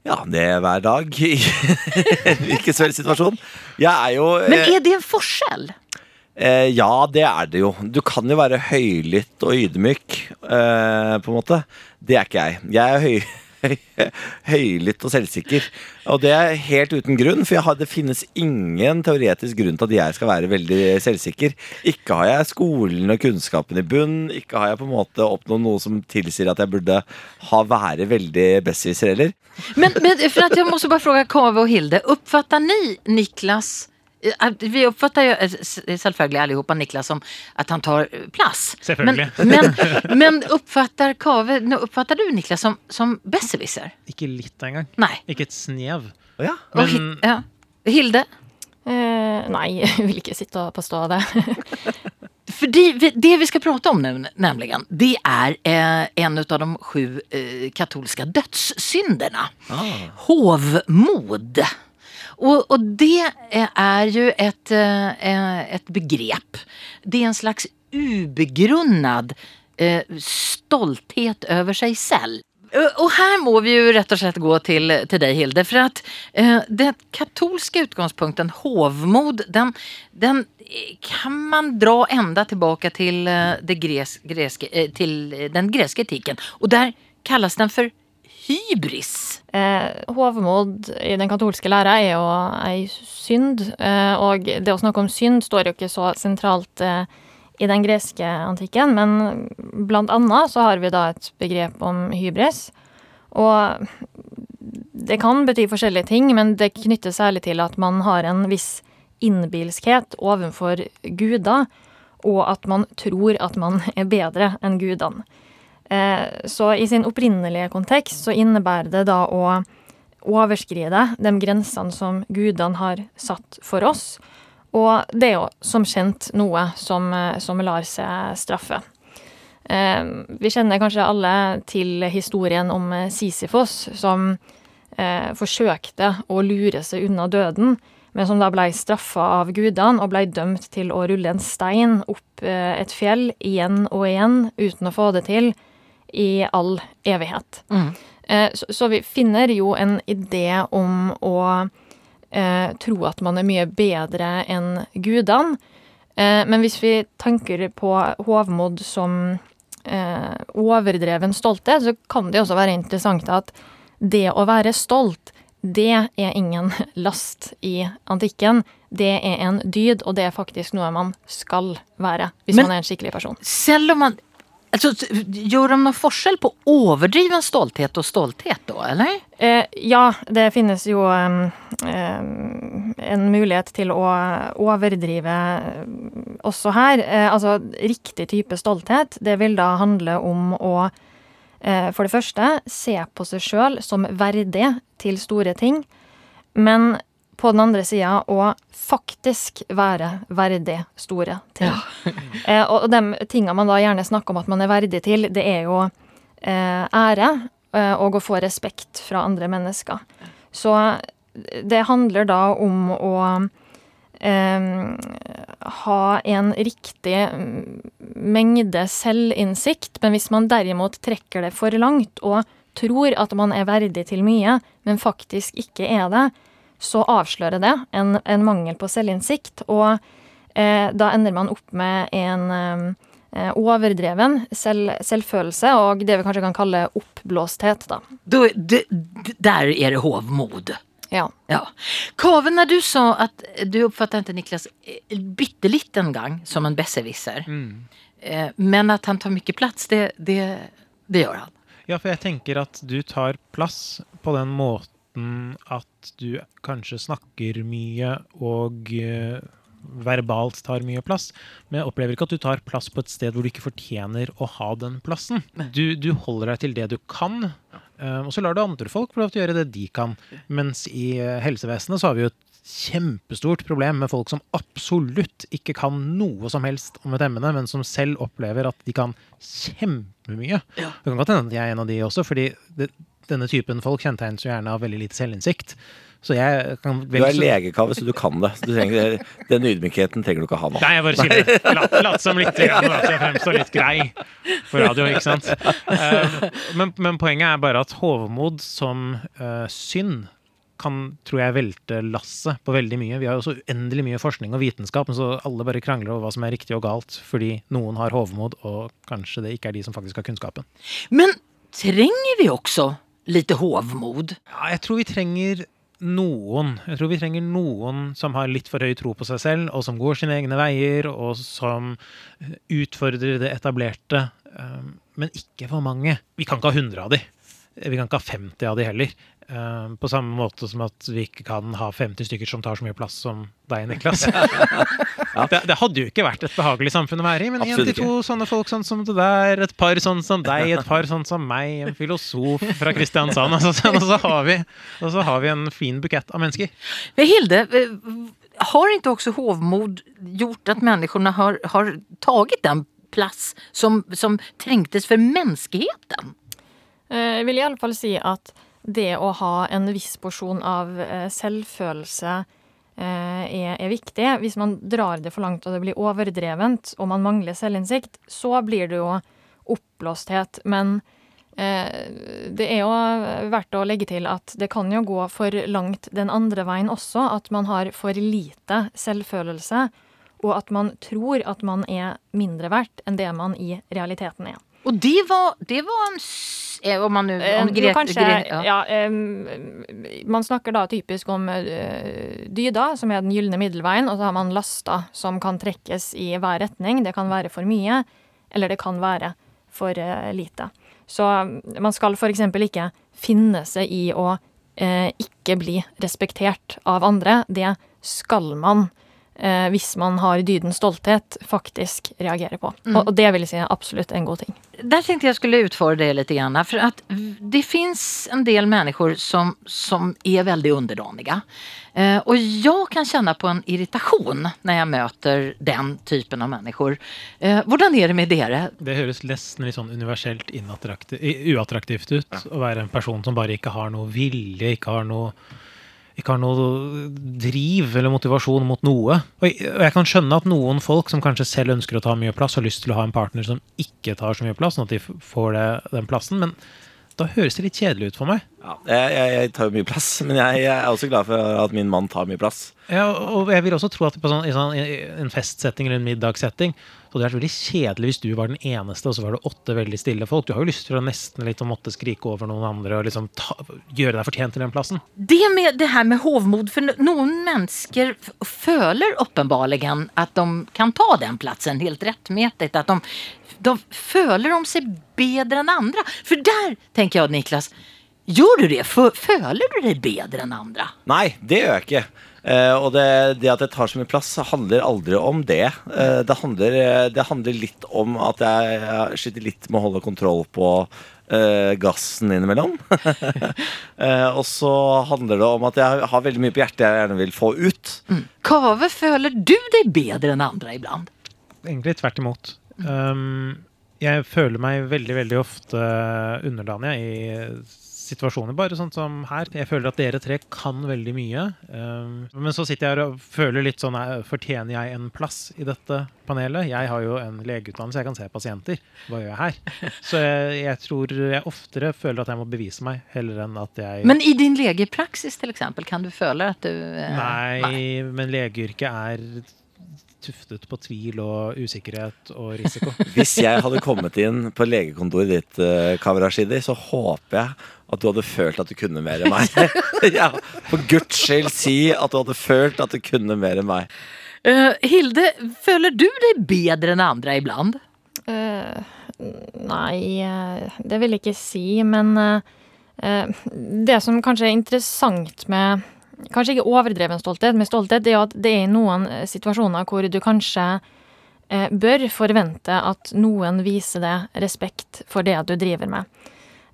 Ja, det er hver dag i <laughs> en hvilken som helst situasjon. Jeg er jo
Men
eh,
er det en forskjell?
Eh, ja, det er det jo. Du kan jo være høylytt og ydmyk, eh, på en måte. Det er ikke jeg. Jeg er høy, høy, <laughs> høylytt og selvsikker. Og det er helt uten grunn, for har, det finnes ingen teoretisk grunn til at jeg skal være veldig selvsikker. Ikke har jeg skolen og kunnskapen i bunn, ikke har jeg på en måte oppnådd noe som tilsier at jeg burde ha være veldig besserwisser heller.
Men, men för att jag måste bara fråga Kaveh och Hilde, uppfattar ni Niklas vi oppfatter jo selvfølgelig alle sammen Niklas som at han tar eh, plass.
Selvfølgelig.
Men, men, <laughs> men oppfatter Kave nå uppfattar du Niklas som, som besserwisser?
Ikke litt engang.
Nei.
Ikke et snev.
Oh, ja.
Men-
ja. Hilde?
Eh, nei, jeg vil ikke sitte og påstå det. <laughs>
Fordi vi, det vi skal prate om nu, nämligen, det er eh, en av de sju eh, katolska dødssynderna. Hovmod. Og, og det eh, er jo et, eh, et begrep. Det er en slags ubegrunnad eh, stolthet over seg selv. Eh, Og her må vi jo rett og slett gå til, til deg, Hilde. For at eh, den katolske utgangspunkten, hovmod, den, den eh, kan man dra enda tilbake til, eh, det gres, greske, eh, til eh, den greske etikken. Og der kalles den for hybris.
Eh, hovmod i den katolske læra er jo ei synd, eh, og det å snakke om synd står jo ikke så sentralt eh, i den greske antikken, men blant annet så har vi da et begrep om hybris. Og det kan bety forskjellige ting, men det knytter særlig til at man har en viss innbilskhet overfor guder, og at man tror at man er bedre enn gudene. Eh, Så i sin opprinnelige kontekst så innebærer det da å overskride de grensene som gudene har satt for oss. Og det er jo som kjent noe som, eh, som lar seg straffe. Eh, Vi kjenner kanskje alle til historien om Sisyfos, som forsøkte å lure seg unna døden, men som da ble straffa av gudene og ble dømt til å rulle en stein opp et fjell igjen og igjen uten å få det til i all evighet. Eh, Så, så vi finner jo en idé om å eh, tro at man er mye bedre enn gudene. Eh, men hvis vi tenker på hovmod som eh, overdreven stolthet, så kan det også være interessant at det å være stolt, det er ingen <laughs> last i antikken. Det er en dyd, og det er faktisk noe man skal være hvis
Men-
man er en skikkelig person.
Selv om man Alltså, gör de någon forskjell på overdriven stolthet og stolthet da, eller?
Eh, ja, det finnes jo em, en mulighet til å overdrive eh, også her. Eh, altså, riktig type stolthet, det vil da handle om å eh, for det første se på seg sjøl som verdig til store ting, men på den andre sida å faktisk være verdig store ting. <laughs> eh, og de tinga man da gjerne snakker om at man er verdig til, det er jo eh, ære eh, og å få respekt fra andre mennesker. Så det handler da om å eh, ha en riktig mm, mengde selvinnsikt, men hvis man derimot trekker det for langt og tror at man er verdig til mye, men faktisk ikke er det, så avslører det en, en mangel på selvinnsikt, og eh, da ender man opp med en eh, overdreven selv, selvfølelse, og det vi kanskje kan kalle oppblåsthet, da.
Då, d- der er det hovmod.
Ja.
Ja. Kave, når du sa at du oppfattet ikke Niklas bitte bitteliten gang som en besserwisser, mm. men at han tar mye plass, det, det, det gjør han.
Ja, for jeg tenker at du tar plass på den måten at du kanskje snakker mye og eh, verbalt tar mye plass, men jeg opplever ikke at du tar plass på et sted hvor du ikke fortjener å ha den plassen. Du, du holder deg til det du kan, eh, og så lar du andre folk få lov til å gjøre det de kan. Mens i eh, helsevesenet så har vi jo et kjempestort problem med folk som absolutt ikke kan noe som helst om et emne, men som selv opplever at de kan kjempemye. Det kan godt hende at jeg er en av de også, fordi det, denne typen folk kjennetegnes jo gjerne av veldig lite selvinnsikt. Så jeg kan
Du er legekave, så du kan det. Du trenger, den ydmykheten trenger du ikke ha nå.
Nei, jeg bare sier det. Lat, lat som litt grann, at jeg fremstår litt grei på radio, ikke sant. Eh, men, men poenget er bare at hovmod som uh, synd kan, tror jeg, velte lasset på veldig mye. Vi har jo så uendelig mye forskning og vitenskap, men så alle bare krangler over hva som er riktig og galt, fordi noen har hovmod, og kanskje det ikke er de som faktisk har kunnskapen.
Men trenger vi også lite hovmod?
Ja, jeg tror vi trenger noen. Jeg tror vi trenger noen som har litt for høy tro på seg selv, og som går sine egne veier, og som utfordrer det etablerte. um, Men ikke for mange. Vi kan ikke ha 100 av de. Vi kan ikke ha 50 av de heller. Um, På samme måte som at vi ikke kan ha 50 stykker som tar så mye plass som deg, Niklas. <laughs> det, det hadde jo ikke vært et behagelig samfunn å være i, men én til to sånne folk sånn som det der, et par sånn som deg, et par sånn som meg, en filosof fra Kristiansand, og så, og så, har, vi, og så har vi en fin bukett av mennesker.
Men Hilde, eh, har ikke også hovmod gjort at menneskene har, har tatt den plass som, som trengtes for mänskligheten?
Eh, Jeg vil i alle fall si at det å ha en viss porsjon av eh, selvfølelse eh, er, er viktig. Hvis man drar det for langt og det blir overdrevent, og man mangler selvinnsikt, så blir det jo oppblåsthet. Men eh, det er jo verdt å legge til at det kan jo gå for langt den andre veien også. At man har for lite selvfølelse, og at man tror at man er mindre verdt enn det man i realiteten er.
Og det var, det var en... s- eh, Om man.
Eh,
Om Gre-
kanskje,
Gre- ja.
man snakker da typisk om eh, dyda, som er den gylne middelveien, og så har man lasta som kan trekkes i hver retning. Det kan være for mye, eller det kan være for eh, lite. Så man skal f.eks. ikke finne seg i å eh, ikke bli respektert av andre. Det skal man, eh, hvis man har dydens stolthet, faktisk reagere på.
Mm.
Og, og det vil jeg si er absolutt en god ting.
Der tenkte jeg skulle utfordre det litt. grann. for at det fins en del mennesker som, som er veldig underdanige. Eh, og jeg kan kjenne på en irritation når jeg møter den typen av mennesker. Eh, hvordan er det med dere?
Det høres nesten litt sånn universelt uattraktivt ut å være en person som bare ikke har noe vilje, ikke har noe ikke har noe driv eller motivasjon mot noe. Og jeg, kan skjønne at noen folk som kanskje selv ønsker å ta mye plass, har lyst til å ha en partner som ikke tar så mye plass, sånn at de får det, den plassen. Men da høres det litt kjedelig ut for meg.
Ja, jeg, jeg, jeg tar jo mye plass, men jeg, jeg er også glad for at min mann tar mye plass.
Ja, og jeg vil også tro at på sånn, i sånn, en festsetting eller en middagssetting så hadde det vært veldig kjedelig hvis du var den eneste, og så var det åtte veldig stille folk. Du har jo lyst til å nesten litt å måtte skrike over noen andre og liksom ta, gjøre deg fortjent til den plassen.
Det med det her med hovmod, for noen mennesker føler åpenbarligen at de kan ta den plassen helt rettmessig. At de, de føler de seg bedre enn andre. For der tenker jeg, Niklas, gjør du det? Føler du deg bedre enn andre?
Nei, det gjør jeg ikke. Eh, og det, det at jeg tar så mye plass, handler aldri om det. Eh, det, handler, eh, det handler litt om at jeg, jeg sliter litt med å holde kontroll på eh, gassen innimellom. <laughs> eh, og så handler det om at jeg har veldig mye på hjertet jeg gjerne vil få ut.
Kave, føler du deg bedre enn andre iblant?
Egentlig tvert imot. Um, jeg føler meg veldig, veldig ofte underdanig i situasjoner, bare sånn som her. Jeg føler at dere tre kan veldig mye. Um, men så sitter jeg her og føler litt sånn eh, Fortjener jeg en plass i dette panelet? Jeg har jo en legeutdannelse, jeg kan se pasienter. Hva gjør jeg her? Så jeg, jeg tror jeg oftere føler at jeg må bevise meg, heller enn at jeg
Men i din legepraksis til eksempel, kan du føle at du Nei,
Nei, men legeyrket er tuftet på tvil og usikkerhet og risiko. <laughs>
Hvis jeg hadde kommet inn på legekontoret ditt, uh, Kavrashidi, så håper jeg at du hadde følt at du kunne mer enn meg. <laughs> ja, for guds skyld, si at du hadde følt at du kunne mer enn meg.
Uh, Hilde, føler du deg bedre enn andre iblant?
Uh, nei, eh, det vil jeg ikke si, men eh, eh, det som kanskje er interessant med Kanskje ikke overdreven stolthet, men stolthet er jo at det er noen eh, situasjoner hvor du kanskje eh, bør forvente at noen viser deg respekt for det du driver med.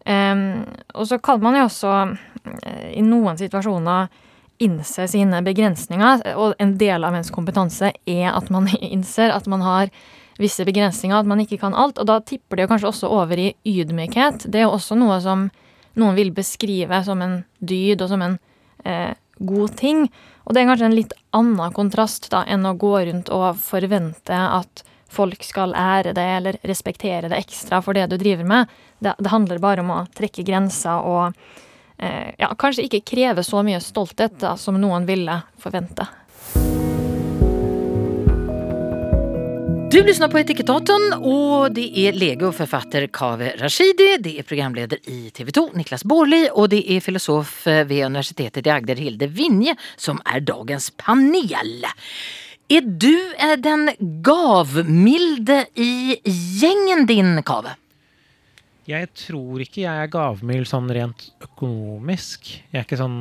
Em, og så kan man jo også eh, i noen situasjoner innse sine begrensninger, og en del av ens kompetanse er at man <laughs> innser at man har visse begrensninger, at man ikke kan alt, og da tipper det jo kanskje også over i ydmykhet. Det er jo også noe som noen vil beskrive som en dyd og som en eh, god ting. Og det er kanskje en litt annen kontrast da, enn å gå rundt og forvente at folk skal ære det eller respektere det ekstra for det du driver med. Det, det handler bare om å trekke grenser og eh, ja, kanskje ikke kreve så mye stolthet da, som noen ville forvente.
Du lyssnar på Etikettaten och det är lege och författare Kaveh Rashidi, det är programledare i TV2 Niklas Borli och det är filosof vid universitetet i Agder Hilde Vinje som är dagens panel. Är du eh, den gavmilde i gjengen din, Kave?
Jeg tror ikke jeg er gavmild sånn rent økonomisk. Jeg er ikke sånn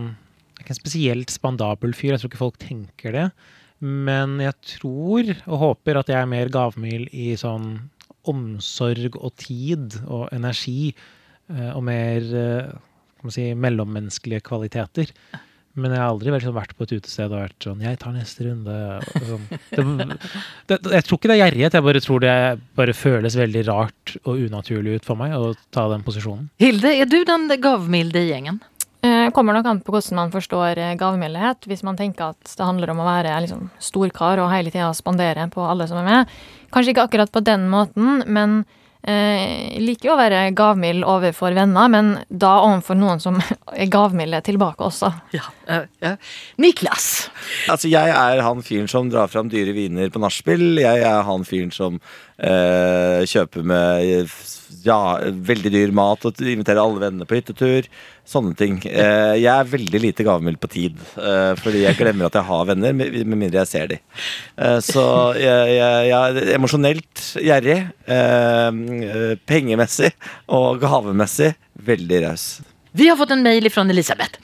jeg er ikke en spesielt spandabel fyr. Jeg tror ikke folk tenker det. Men jeg tror og håper at jeg er mer gavmild i sånn omsorg og tid og energi. eh, Og mer eh, kan man si, mellommenneskelige kvaliteter. Men jeg har aldri sånn, vært på et utested og vært sånn Jeg tar neste runde. Sånn. det, det, jeg tror ikke det er gjerrighet, jeg bare tror det bare føles veldig rart og unaturlig ut for meg å ta den posisjonen.
Hilde, er du den gavmilde i gjengen?
Eh, kommer nok an på hvordan man forstår eh, gavmildhet. Hvis man tenker at det handler om å være liksom, storkar og hele tida spandere på alle som er med. Kanskje ikke akkurat på den måten, men eh, liker jo å være gavmild overfor venner, men da overfor noen som <laughs> er gavmilde tilbake også.
Ja. eh, ja. Niklas?
Altså, jeg er han fyren som drar fram dyre viner på nachspiel. Jeg er han fyren som eh, kjøper med ja, veldig dyr mat og invitere alle vennene på hyttetur. Sånne ting. Eh, jeg er veldig lite gavmild på tid, eh, fordi jeg glemmer at jeg har venner, med, med mindre jeg ser dem. Eh, så jeg, jeg, jeg er emosjonelt gjerrig, eh, pengemessig og gavemessig veldig raus.
Vi har fått en mail fra Elisabeth.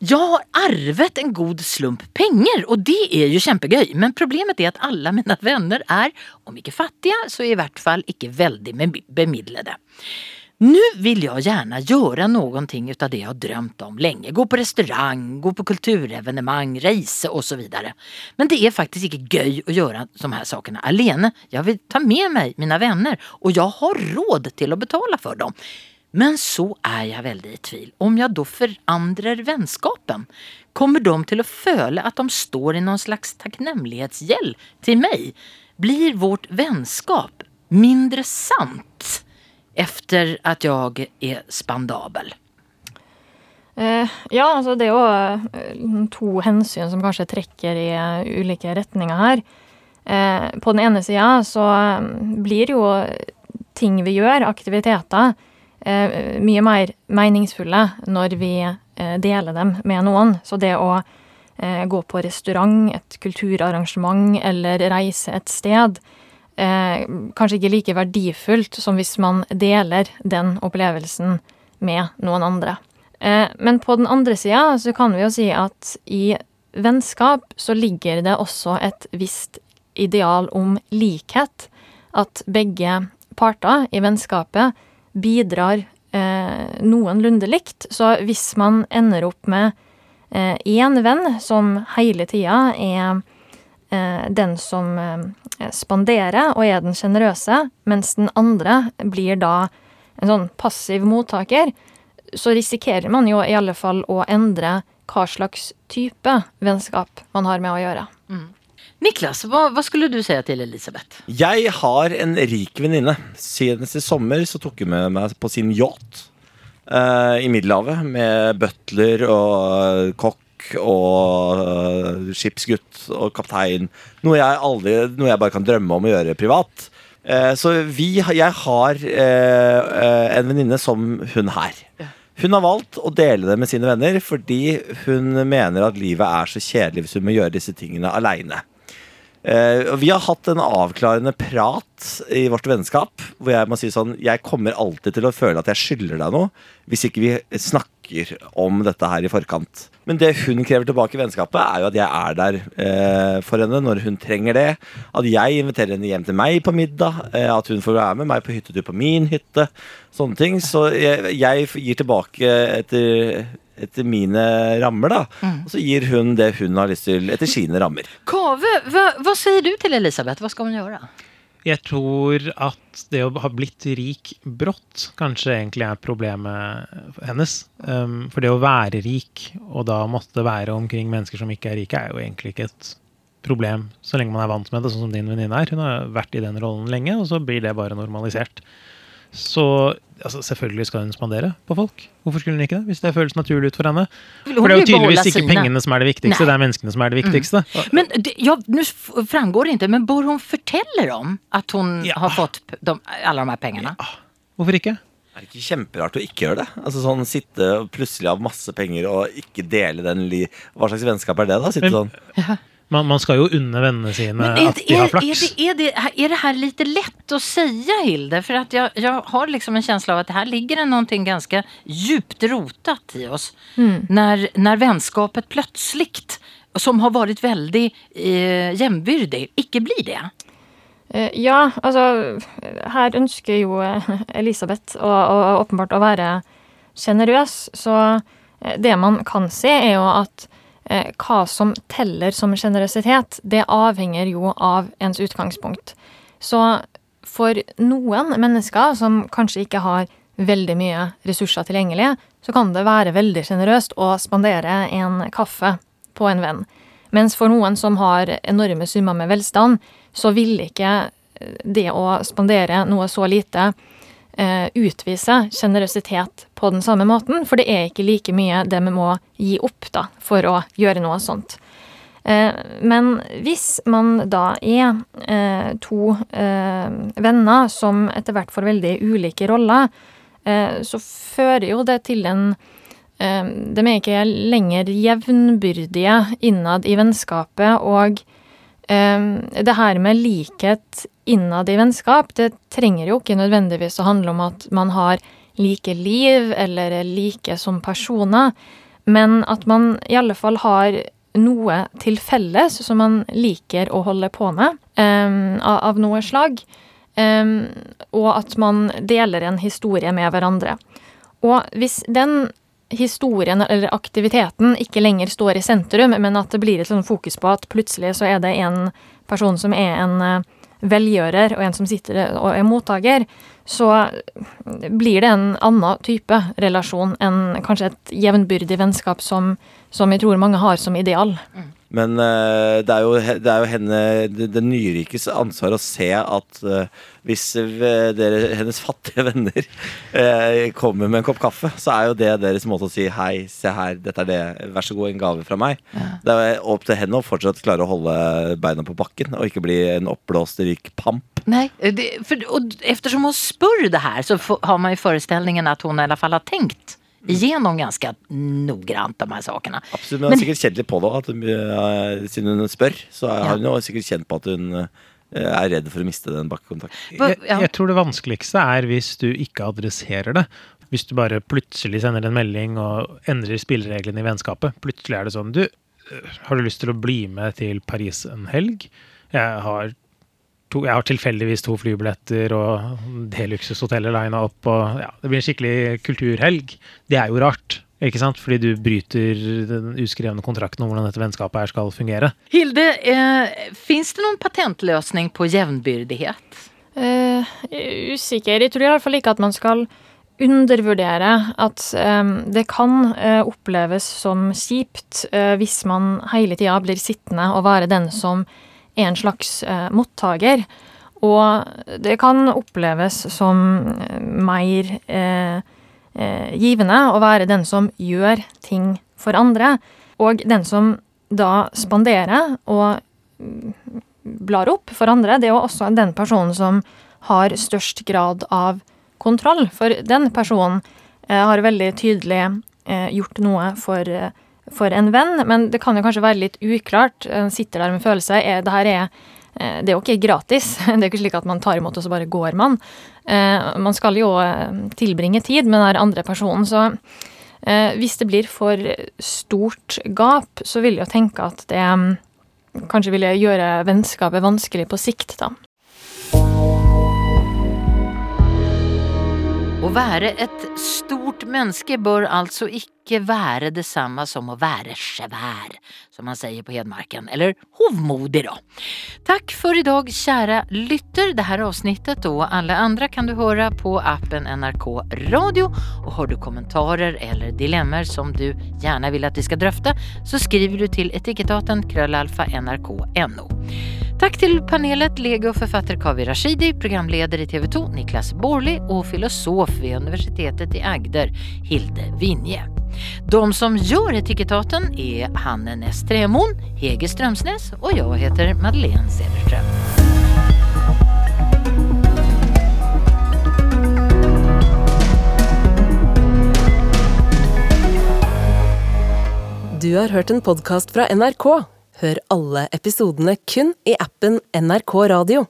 Jag har arvet en god slump penger och det är ju kjempegøy. Men problemet är att alla mina vänner är, om ikke fattiga, så i hvert fall ikke veldig bem- bemidlede. Nu vill jag gärna göra någonting utav det jag har drömt om länge. Gå på restaurang, gå på kulturevenemang, reise vidare. Men det är faktiskt inte gøy att göra de här sakerna alene. Jag vill ta med mig mina vänner och jag har råd till att betala för dem. Men så er jeg veldig i tvil. Om jeg da forandrer vennskapen, kommer de til å føle at de står i noen slags takknemlighetsgjeld til meg? Blir vårt vennskap mindre sant efter at jeg er spandabel?
Eh, ja, altså det er jo eh, to hensyn som kanskje trekker i eh, ulike retninger her. Eh, på den ene sida så eh, blir jo ting vi gjør, aktiviteter, mye mer meningsfulle når vi eh, deler dem med noen. Så det å eh, gå på restaurant, et kulturarrangement eller reise et sted, eh, kanskje ikke like verdifullt som hvis man deler den opplevelsen med noen andre. Eh, men på den andre sida så kan vi jo si at i vennskap så ligger det også et visst ideal om likhet. At begge parter i vennskapet bidrar eh, noenlunde likt. Så hvis man ender opp med én venn som hele tida er eh, den som eh, spanderer og er den sjenerøse, mens den andre blir da en sånn passiv mottaker, så risikerer man jo i alle fall å endre hva slags type vennskap man har med å gjøre.
Niklas, hva, hva, skulle du si til Elisabeth?
Jeg har en rik venninne. Senest i sommer så tok hun med meg på sin yacht uh, i Middelhavet med butler og kokk og uh, skipsgutt og kaptein. Noe jeg, aldri, noe jeg bare kan drømme om å gjøre privat. Uh, så vi, jeg har eh, eh, en venninne som hun her. Hun har valgt å dele det med sine venner fordi hun mener at livet er så kjedelig hvis hun må gjøre disse tingene aleine. Eh, vi har hatt en avklarende prat i vårt vennskap hvor jeg må si sånn Jeg kommer alltid til å føle at jeg skylder deg noe hvis ikke vi snakker om dette her i forkant. Men det hun krever tilbake i vennskapet, er jo at jeg er der eh, for henne når hun trenger det. At jeg inviterer henne hjem til meg på middag. Eh, at hun får være med meg på hyttetur på min hytte. Sånne ting. Så jeg, jeg gir tilbake etter etter mine rammer, da. Og så gir hun det hun har lyst til etter sine rammer.
Kave, hva, hva sier du til Elisabeth? Hva skal hun gjøre?
Jeg tror at det å ha blitt rik brått kanskje egentlig er problemet hennes. Um, for det å være rik, og da måtte være omkring mennesker som ikke er rike, er jo egentlig ikke et problem så lenge man er vant med det, sånn som din venninne er. Hun har vært i den rollen lenge, og så blir det bare normalisert. Så altså, selvfølgelig skal hun spandere på folk. Hvorfor skulle hun ikke det? Hvis det føles naturlig ut for henne. For det er jo tydeligvis ikke pengene som er det viktigste,
Nei.
det er menneskene som er det viktigste.
Men det, ja, nu framgår det ikke, men bør hun fortelle dem at hun
Ja.
har fått de, alle de her pengene? Ja.
Hvorfor ikke?
Det Er ikke kjemperart å ikke gjøre det? Altså sånn Sitte og plutselig ha masse penger og ikke dele den li Hva slags vennskap er det, da? Sitte
sånn.
sånn
Man, man skal jo unne vennene sine
Men är,
at de har
är,
flaks.
det, är, det, är det här lite lätt att säga, Hilde? För att jag, jag har liksom en känsla av att det här ligger det någonting ganska djupt rotat i oss. När, när vänskapet plötsligt, som har varit väldigt eh, jämnbyrdig, ikke blir det.
Eh, Ja, altså Her ønsker jo eh, Elisabeth å, å, åpenbart å være sjenerøs, så eh, det man kan se, er jo at eh, hva som teller som sjenerøsitet, det avhenger jo av ens utgangspunkt. Så for noen mennesker som kanskje ikke har veldig mye ressurser tilgjengelig, så kan det være veldig sjenerøst å spandere en kaffe på en venn. Mens for noen som har enorme summer med velstand, så vil ikke eh, det å spandere noe så lite eh, utvise sjenerøsitet på den samme måten, for det er ikke like mye det vi må gi opp da, for å gjøre noe sånt. Eh, men hvis man da er eh, to eh, venner som etter hvert får veldig ulike roller, så fører jo det til en De er ikke lenger jevnbyrdige innad i vennskapet, og det her med likhet innad i vennskap, det trenger jo ikke nødvendigvis å handle om at man har like liv eller er like som personer, men at man i alle fall har noe til felles som man liker å holde på med, um, av, av noe slag. Um, og at man deler en historie med hverandre. Og hvis den historien eller aktiviteten ikke lenger står i sentrum, men at det blir et sånn fokus på at plutselig så er det en person som er en eh, velgjører, og en som sitter og er mottaker, så blir det en annen type relasjon enn kanskje et jevnbyrdig vennskap som, som jeg tror mange har som ideal.
Men uh, det, er jo, det er jo henne, det- det nyrikes ansvar å se at uh, hvis eh, dere, hennes fattige <laughs> venner kommer med en kopp kaffe, så er jo det deres måte å si hei, se her, dette er det, vær så god, en gave fra meg. Det er opp til henne å fortsatt klare å holde beina på bakken og ikke bli en oppblåst rik pamp.
Nej, det, för, och eftersom hon spör det här så har man ju föreställningen att hon i alla fall har tänkt igenom ganske noggrant de her sakene.
Absolutt, men hun er sikkert kjent litt på det. At eh, siden hun spør, så har hun jo sikkert kjent på at hun eh, er redd for å miste den bakkekontakten.
Jeg, jeg tror det vanskeligste er hvis du ikke adresserer det. Hvis du bare plutselig sender en melding og endrer spillereglene i vennskapet. Plutselig er det sånn Du, øh, har du lyst til å bli med til Paris en helg? Jeg har, to, jeg har tilfeldigvis to flybilletter og det luksushotellet lina opp. Og, ja, det blir en skikkelig kulturhelg. Det er jo rart. Ikke sant? Fordi du bryter den uskrevne kontrakten om hvordan dette vennskapet her skal fungere.
Hilde, eh, fins det noen patentløsning på jevnbyrdighet?
Eh, usikker. Jeg tror i hvert fall ikke at man skal undervurdere at eh, det kan eh, oppleves som kjipt eh, hvis man hele tida blir sittende og være den som er en slags eh, mottaker. Og det kan oppleves som eh, mer eh, eh, givende å være den som gjør ting for andre, og den som da spanderer og mm, blar opp for andre, det er jo også den personen som har størst grad av kontroll. For den personen eh, har veldig tydelig eh, gjort noe for, eh, for en venn, men det kan jo kanskje være litt uklart. En sitter der med følelse. Er, det her er eh, det er jo ikke gratis. <laughs> Det er ikke slik at man tar imot og så bare går man. Eh, man skal jo eh, tilbringe tid med den andre personen, så hvis det blir for stort gap, så vil jeg tenke at det mm, kanskje vil gjøre vennskapet vanskelig på sikt, da.
Å være et stort menneske bør altså ikke være det samme som å være svær, som man sier på Hedmarken, eller hovmodig da. Takk for i dag, kjære lytter. Det her avsnittet og alle andre kan du høre på appen NRK Radio, og har du kommentarer eller dilemmaer som du gjerne vil at vi skal drøfte, så skriver du til etikettaten krøllalfa nrk.no. Takk til panelet legoforfatter Kavi Rashidi, programleder i TV 2 Niklas Borli og filosof ved Universitetet i Agder Hilde Vinje. De som gjør Etikettaten er Hanne Næss Trämoen, Hege Strømsnes og jeg heter Madeleine Cederström.
Du har hørt en podkast fra NRK. Hør alle episodene kun i appen NRK Radio.